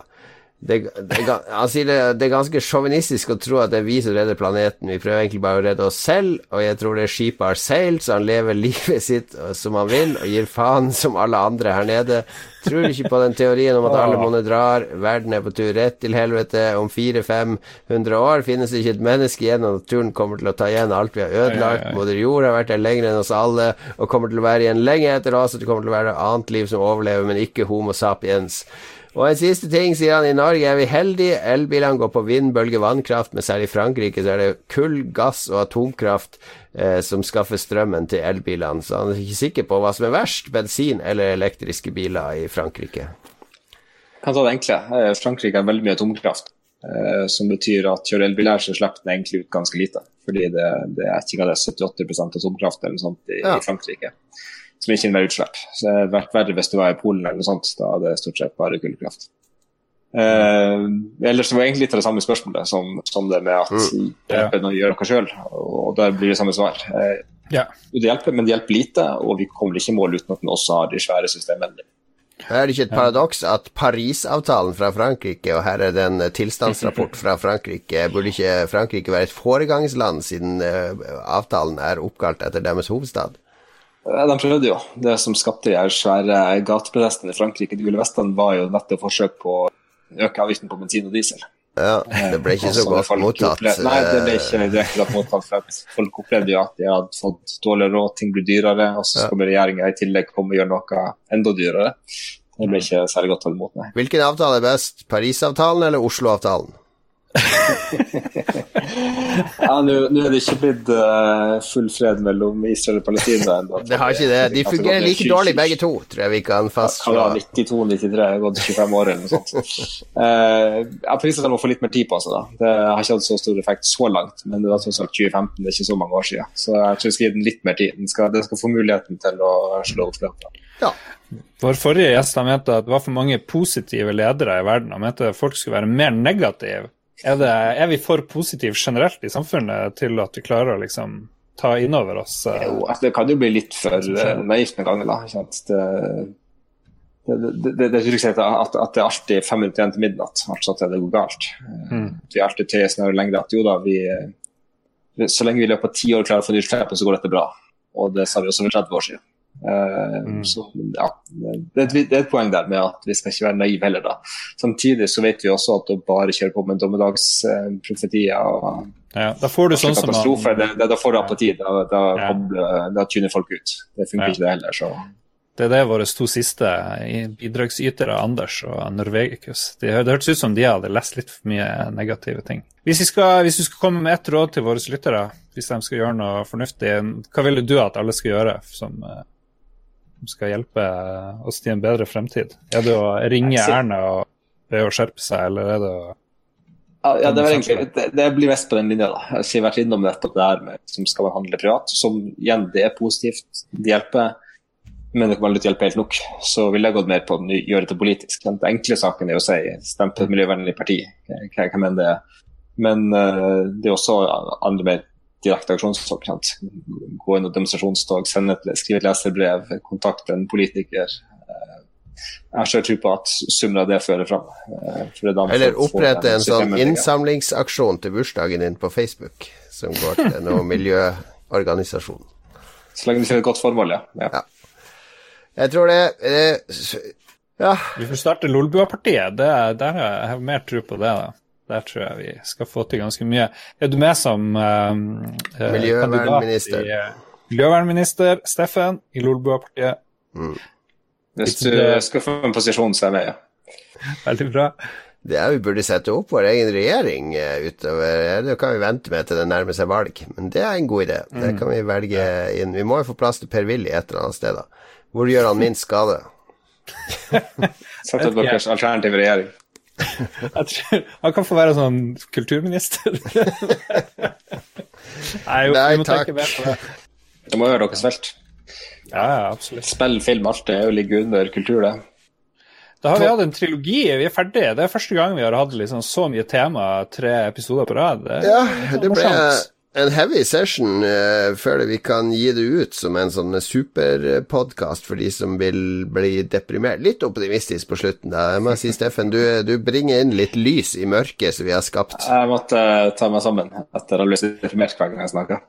S2: det, det, han sier det, det er ganske sjåvinistisk å tro at det er vi som redder planeten. Vi prøver egentlig bare å redde oss selv, og jeg tror det skipet har seilt, så han lever livet sitt som han vil, og gir faen som alle andre her nede. Tror ikke på den teorien om at alle monner drar, verden er på tur rett til helvete. Om 400-500 år finnes det ikke et menneske igjen, og naturen kommer til å ta igjen alt vi har ødelagt. Moder jord har vært der lenger enn oss alle, og kommer til å være igjen lenge etter oss, og det kommer til å være annet liv som overlever, men ikke Homo sapiens. Og en siste ting, sier han, i Norge er vi heldige. Elbilene går på vind, bølge, vannkraft, men særlig i Frankrike så er det kull, gass og atomkraft eh, som skaffer strømmen til elbilene. Så han er ikke sikker på hva som er verst, bensin eller elektriske biler i Frankrike.
S4: Jeg kan ta det enkle. Eh, Frankrike har veldig mye atomkraft. Eh, som betyr at kjører elbiler, så slipper den egentlig ut ganske lite. Fordi det, det er ikke det 78 atomkraft eller noe sånt i, ja. i Frankrike som ikke innebærer utslipp. Så det hadde vært verre hvis du var i Polen eller noe sånt. Da hadde det stort sett bare kullkraft. Eh, ellers var det egentlig litt av det samme spørsmålet som, som det med at mm. hjelper når å gjør noe sjøl, og der blir det samme svar. Eh,
S3: yeah.
S4: Det hjelper, men det hjelper lite, og vi kommer ikke i mål uten at den også har de svære systemene.
S2: Er det ikke et paradoks at Parisavtalen fra Frankrike, og her er det en tilstandsrapport fra Frankrike, burde ikke Frankrike være et foregangsland siden uh, avtalen er oppkalt etter deres hovedstad?
S4: De prøvde jo. Det som skapte de svære gateprotestene i Frankrike, de gule vestene, var jo nettopp forsøk på å øke avgiften på bensin og diesel.
S2: Ja, Det ble ikke så godt mottatt.
S4: Nei, det ble ikke direkte godt mottatt. Folk opplevde jo at de hadde fått dårlig råd, ting ble dyrere, og så skal regjeringa i tillegg komme og gjøre noe enda dyrere. Det ble ikke særlig godt tatt imot, nei.
S2: Hvilken avtale er best, Parisavtalen eller Oslo-avtalen?
S4: ja, Nå er det ikke blitt uh, full fred mellom Israel og Palestina ennå.
S2: Det har ikke det. De fungerer like dårlig begge to, tror jeg vi kan fastslå.
S4: Ja, 92-93, det har gått 25 år eller noe sånt. Uh, jeg priser de må få litt mer tid på seg. da. Det har ikke hatt så stor effekt så langt, men det var tross alt 2015, det er ikke så mange år siden. Så jeg tror jeg skal gi den litt mer tid. Den skal, den skal få muligheten til å slå opp løpet.
S2: Ja.
S3: Vår forrige gjest mente at det var for mange positive ledere i verden. Han mente at folk skulle være mer negative er, det, er, vi for positive generelt i samfunnet til at vi klarer å liksom ta inn over oss uh,
S4: Jo, altså, det kan jo bli litt for uh, naivt noen ganger, da. Det, det, det, det, er at, at det alltid er fem minutter igjen til midnatt, altså at det går galt. Mm. Vi alltid til snarere lengre at jo da, vi, så lenge vi i løpet av ti år klarer å få nytt så går dette bra. Og det sa vi også for 30 år siden. Uh, mm. Så ja, det er, et, det er, et, poeng der med at vi skal ikke være naive heller, da. Samtidig så vet vi også at å bare kjøre på med dommedagsprofetier og
S3: ja, Da får du sånn som
S4: man... det, Da får du apati. Da, da, ja. da tuner folk ut. Det funker ja. ikke det heller. så...
S3: Det er det våre to siste bidragsytere, Anders og Norvegicus. Det, det hørtes ut som de hadde lest litt for mye negative ting. Hvis vi skal, hvis du skal komme med ett råd til våre lyttere, hvis de skal gjøre noe fornuftig, hva ville du at alle skal gjøre som uh, skal hjelpe oss til en bedre fremtid? Er det å ringe Erna og be henne skjerpe seg, eller er det å
S4: ja, det, egentlig, det, det, blir mest på den linja. da. Jeg har vært innom nettopp det her med som skal handle privat. Som igjen, det er positivt. Det hjelper. Men det kan være litt hjelp hjelpe helt nok. Så ville jeg gått mer på å gjøre det politisk. Den enkle saken er å si stem på et miljøvennlig parti. Hva jeg mener det. Men uh, det er også andre mer direkte aksjonstog. Gå inn og demonstrasjonstog, sende et, skrive et leserbrev, kontakte en politiker. Eh, jeg har selv tro på at summen av det fører fram.
S2: Eh, Eller opprette en sånn innsamlingsaksjon til bursdagen din på Facebook, som går til noen miljøorganisasjon.
S4: Så lenge du finner et godt formål, ja. ja.
S2: ja. Jeg tror det det Ja.
S3: Vi får starte Lolbua-partiet. Der har jeg mer tro på det. da. Der tror jeg vi skal få til ganske mye. Er du med som uh,
S2: miljøvernminister? I,
S3: uh, miljøvernminister Steffen i Lolbua-partiet.
S4: Mm. Hvis du skal få en posisjon, så er jeg med, ja.
S3: Veldig bra.
S2: Det er Vi burde sette opp vår egen regjering utover Det kan vi vente med til det nærmer seg valg, men det er en god idé. Mm. Det kan vi velge inn. Vi må jo få plass til Per-Willy et eller annet sted, da. Hvor gjør han minst skade?
S4: Sett opp deres alternative regjering.
S3: Tror, han kan få være sånn kulturminister.
S2: Nei, jo, Nei takk.
S4: Det må gjøre dere felt.
S3: Ja, ja, absolutt.
S4: Spill, film, alt det er jo ligger under kultur, det.
S3: Da har vi hatt en trilogi, vi er ferdige. Det er første gang vi har hatt liksom så mye tema tre episoder på rad. Det,
S2: Ja, det ble
S3: morsomt.
S2: En heavy session uh, før vi kan gi det ut som en sånn superpodkast for de som vil bli deprimert. Litt optimistisk på slutten. da. Jeg må si, Steffen, du, du bringer inn litt lys i mørket som vi har skapt.
S4: Jeg måtte eh, ta meg sammen etter å ha blitt deprimert hver gang jeg snakker.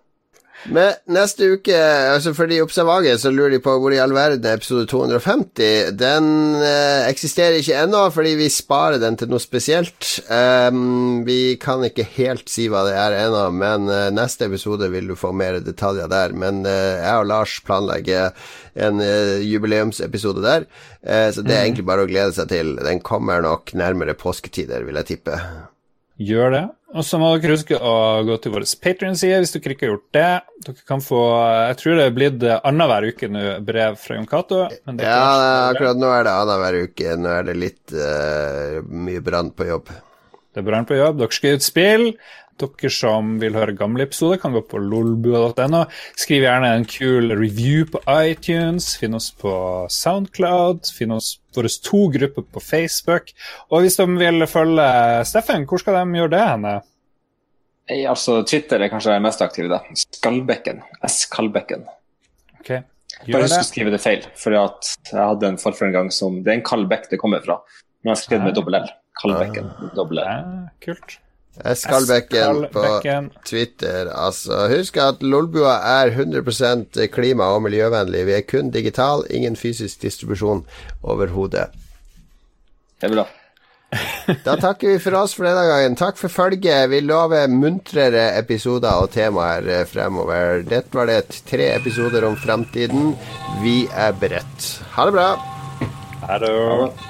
S2: Men neste uke, altså for de observante, så lurer de på hvor i all verden er episode 250. Den eh, eksisterer ikke ennå, fordi vi sparer den til noe spesielt. Um, vi kan ikke helt si hva det er ennå, men uh, neste episode vil du få mer detaljer der. Men uh, jeg og Lars planlegger en uh, jubileumsepisode der, så det er egentlig bare å glede seg til. Den kommer nok nærmere påsketider, vil jeg tippe.
S3: Gjør det. Og så må dere huske å gå til vår Patrion-side hvis dere ikke har gjort det. Dere kan få Jeg tror det er blitt annenhver uke nå brev fra Jon Cato.
S2: Ja,
S3: det
S2: akkurat nå er det annenhver uke. Nå er det litt uh, mye brann på jobb.
S3: Det er brann på jobb. Dere skal ut spill. Dere som vil høre gamle episoder, kan gå på lolbua.no. Skriv gjerne en kul review på iTunes. Finn oss på Soundcloud. Finn oss våre to grupper på Facebook. Og hvis de vil følge Steffen, hvor skal de gjøre det henne?
S4: Eh, Altså, Twitter er kanskje den mest aktiv i da. Skallbekken. S. Kallbekken.
S3: Okay.
S4: Bare husk å skrive det feil, for jeg hadde en forfør en gang som Det er en kald bekk det kommer fra, men jeg skrev det med dobbel L. Kaldbekken. Dobbel L.
S3: Ja, kult.
S2: Skallbekken på Twitter, altså. Husk at Lolbua er 100% klima- og miljøvennlig. Vi er kun digital, ingen fysisk distribusjon overhodet.
S4: Det er bra.
S2: Da takker vi for oss for denne gangen. Takk for følget. Vi lover muntrere episoder og temaer eh, fremover. Dette var det tre episoder om fremtiden. Vi er beredt. Ha det bra.
S3: Ha det.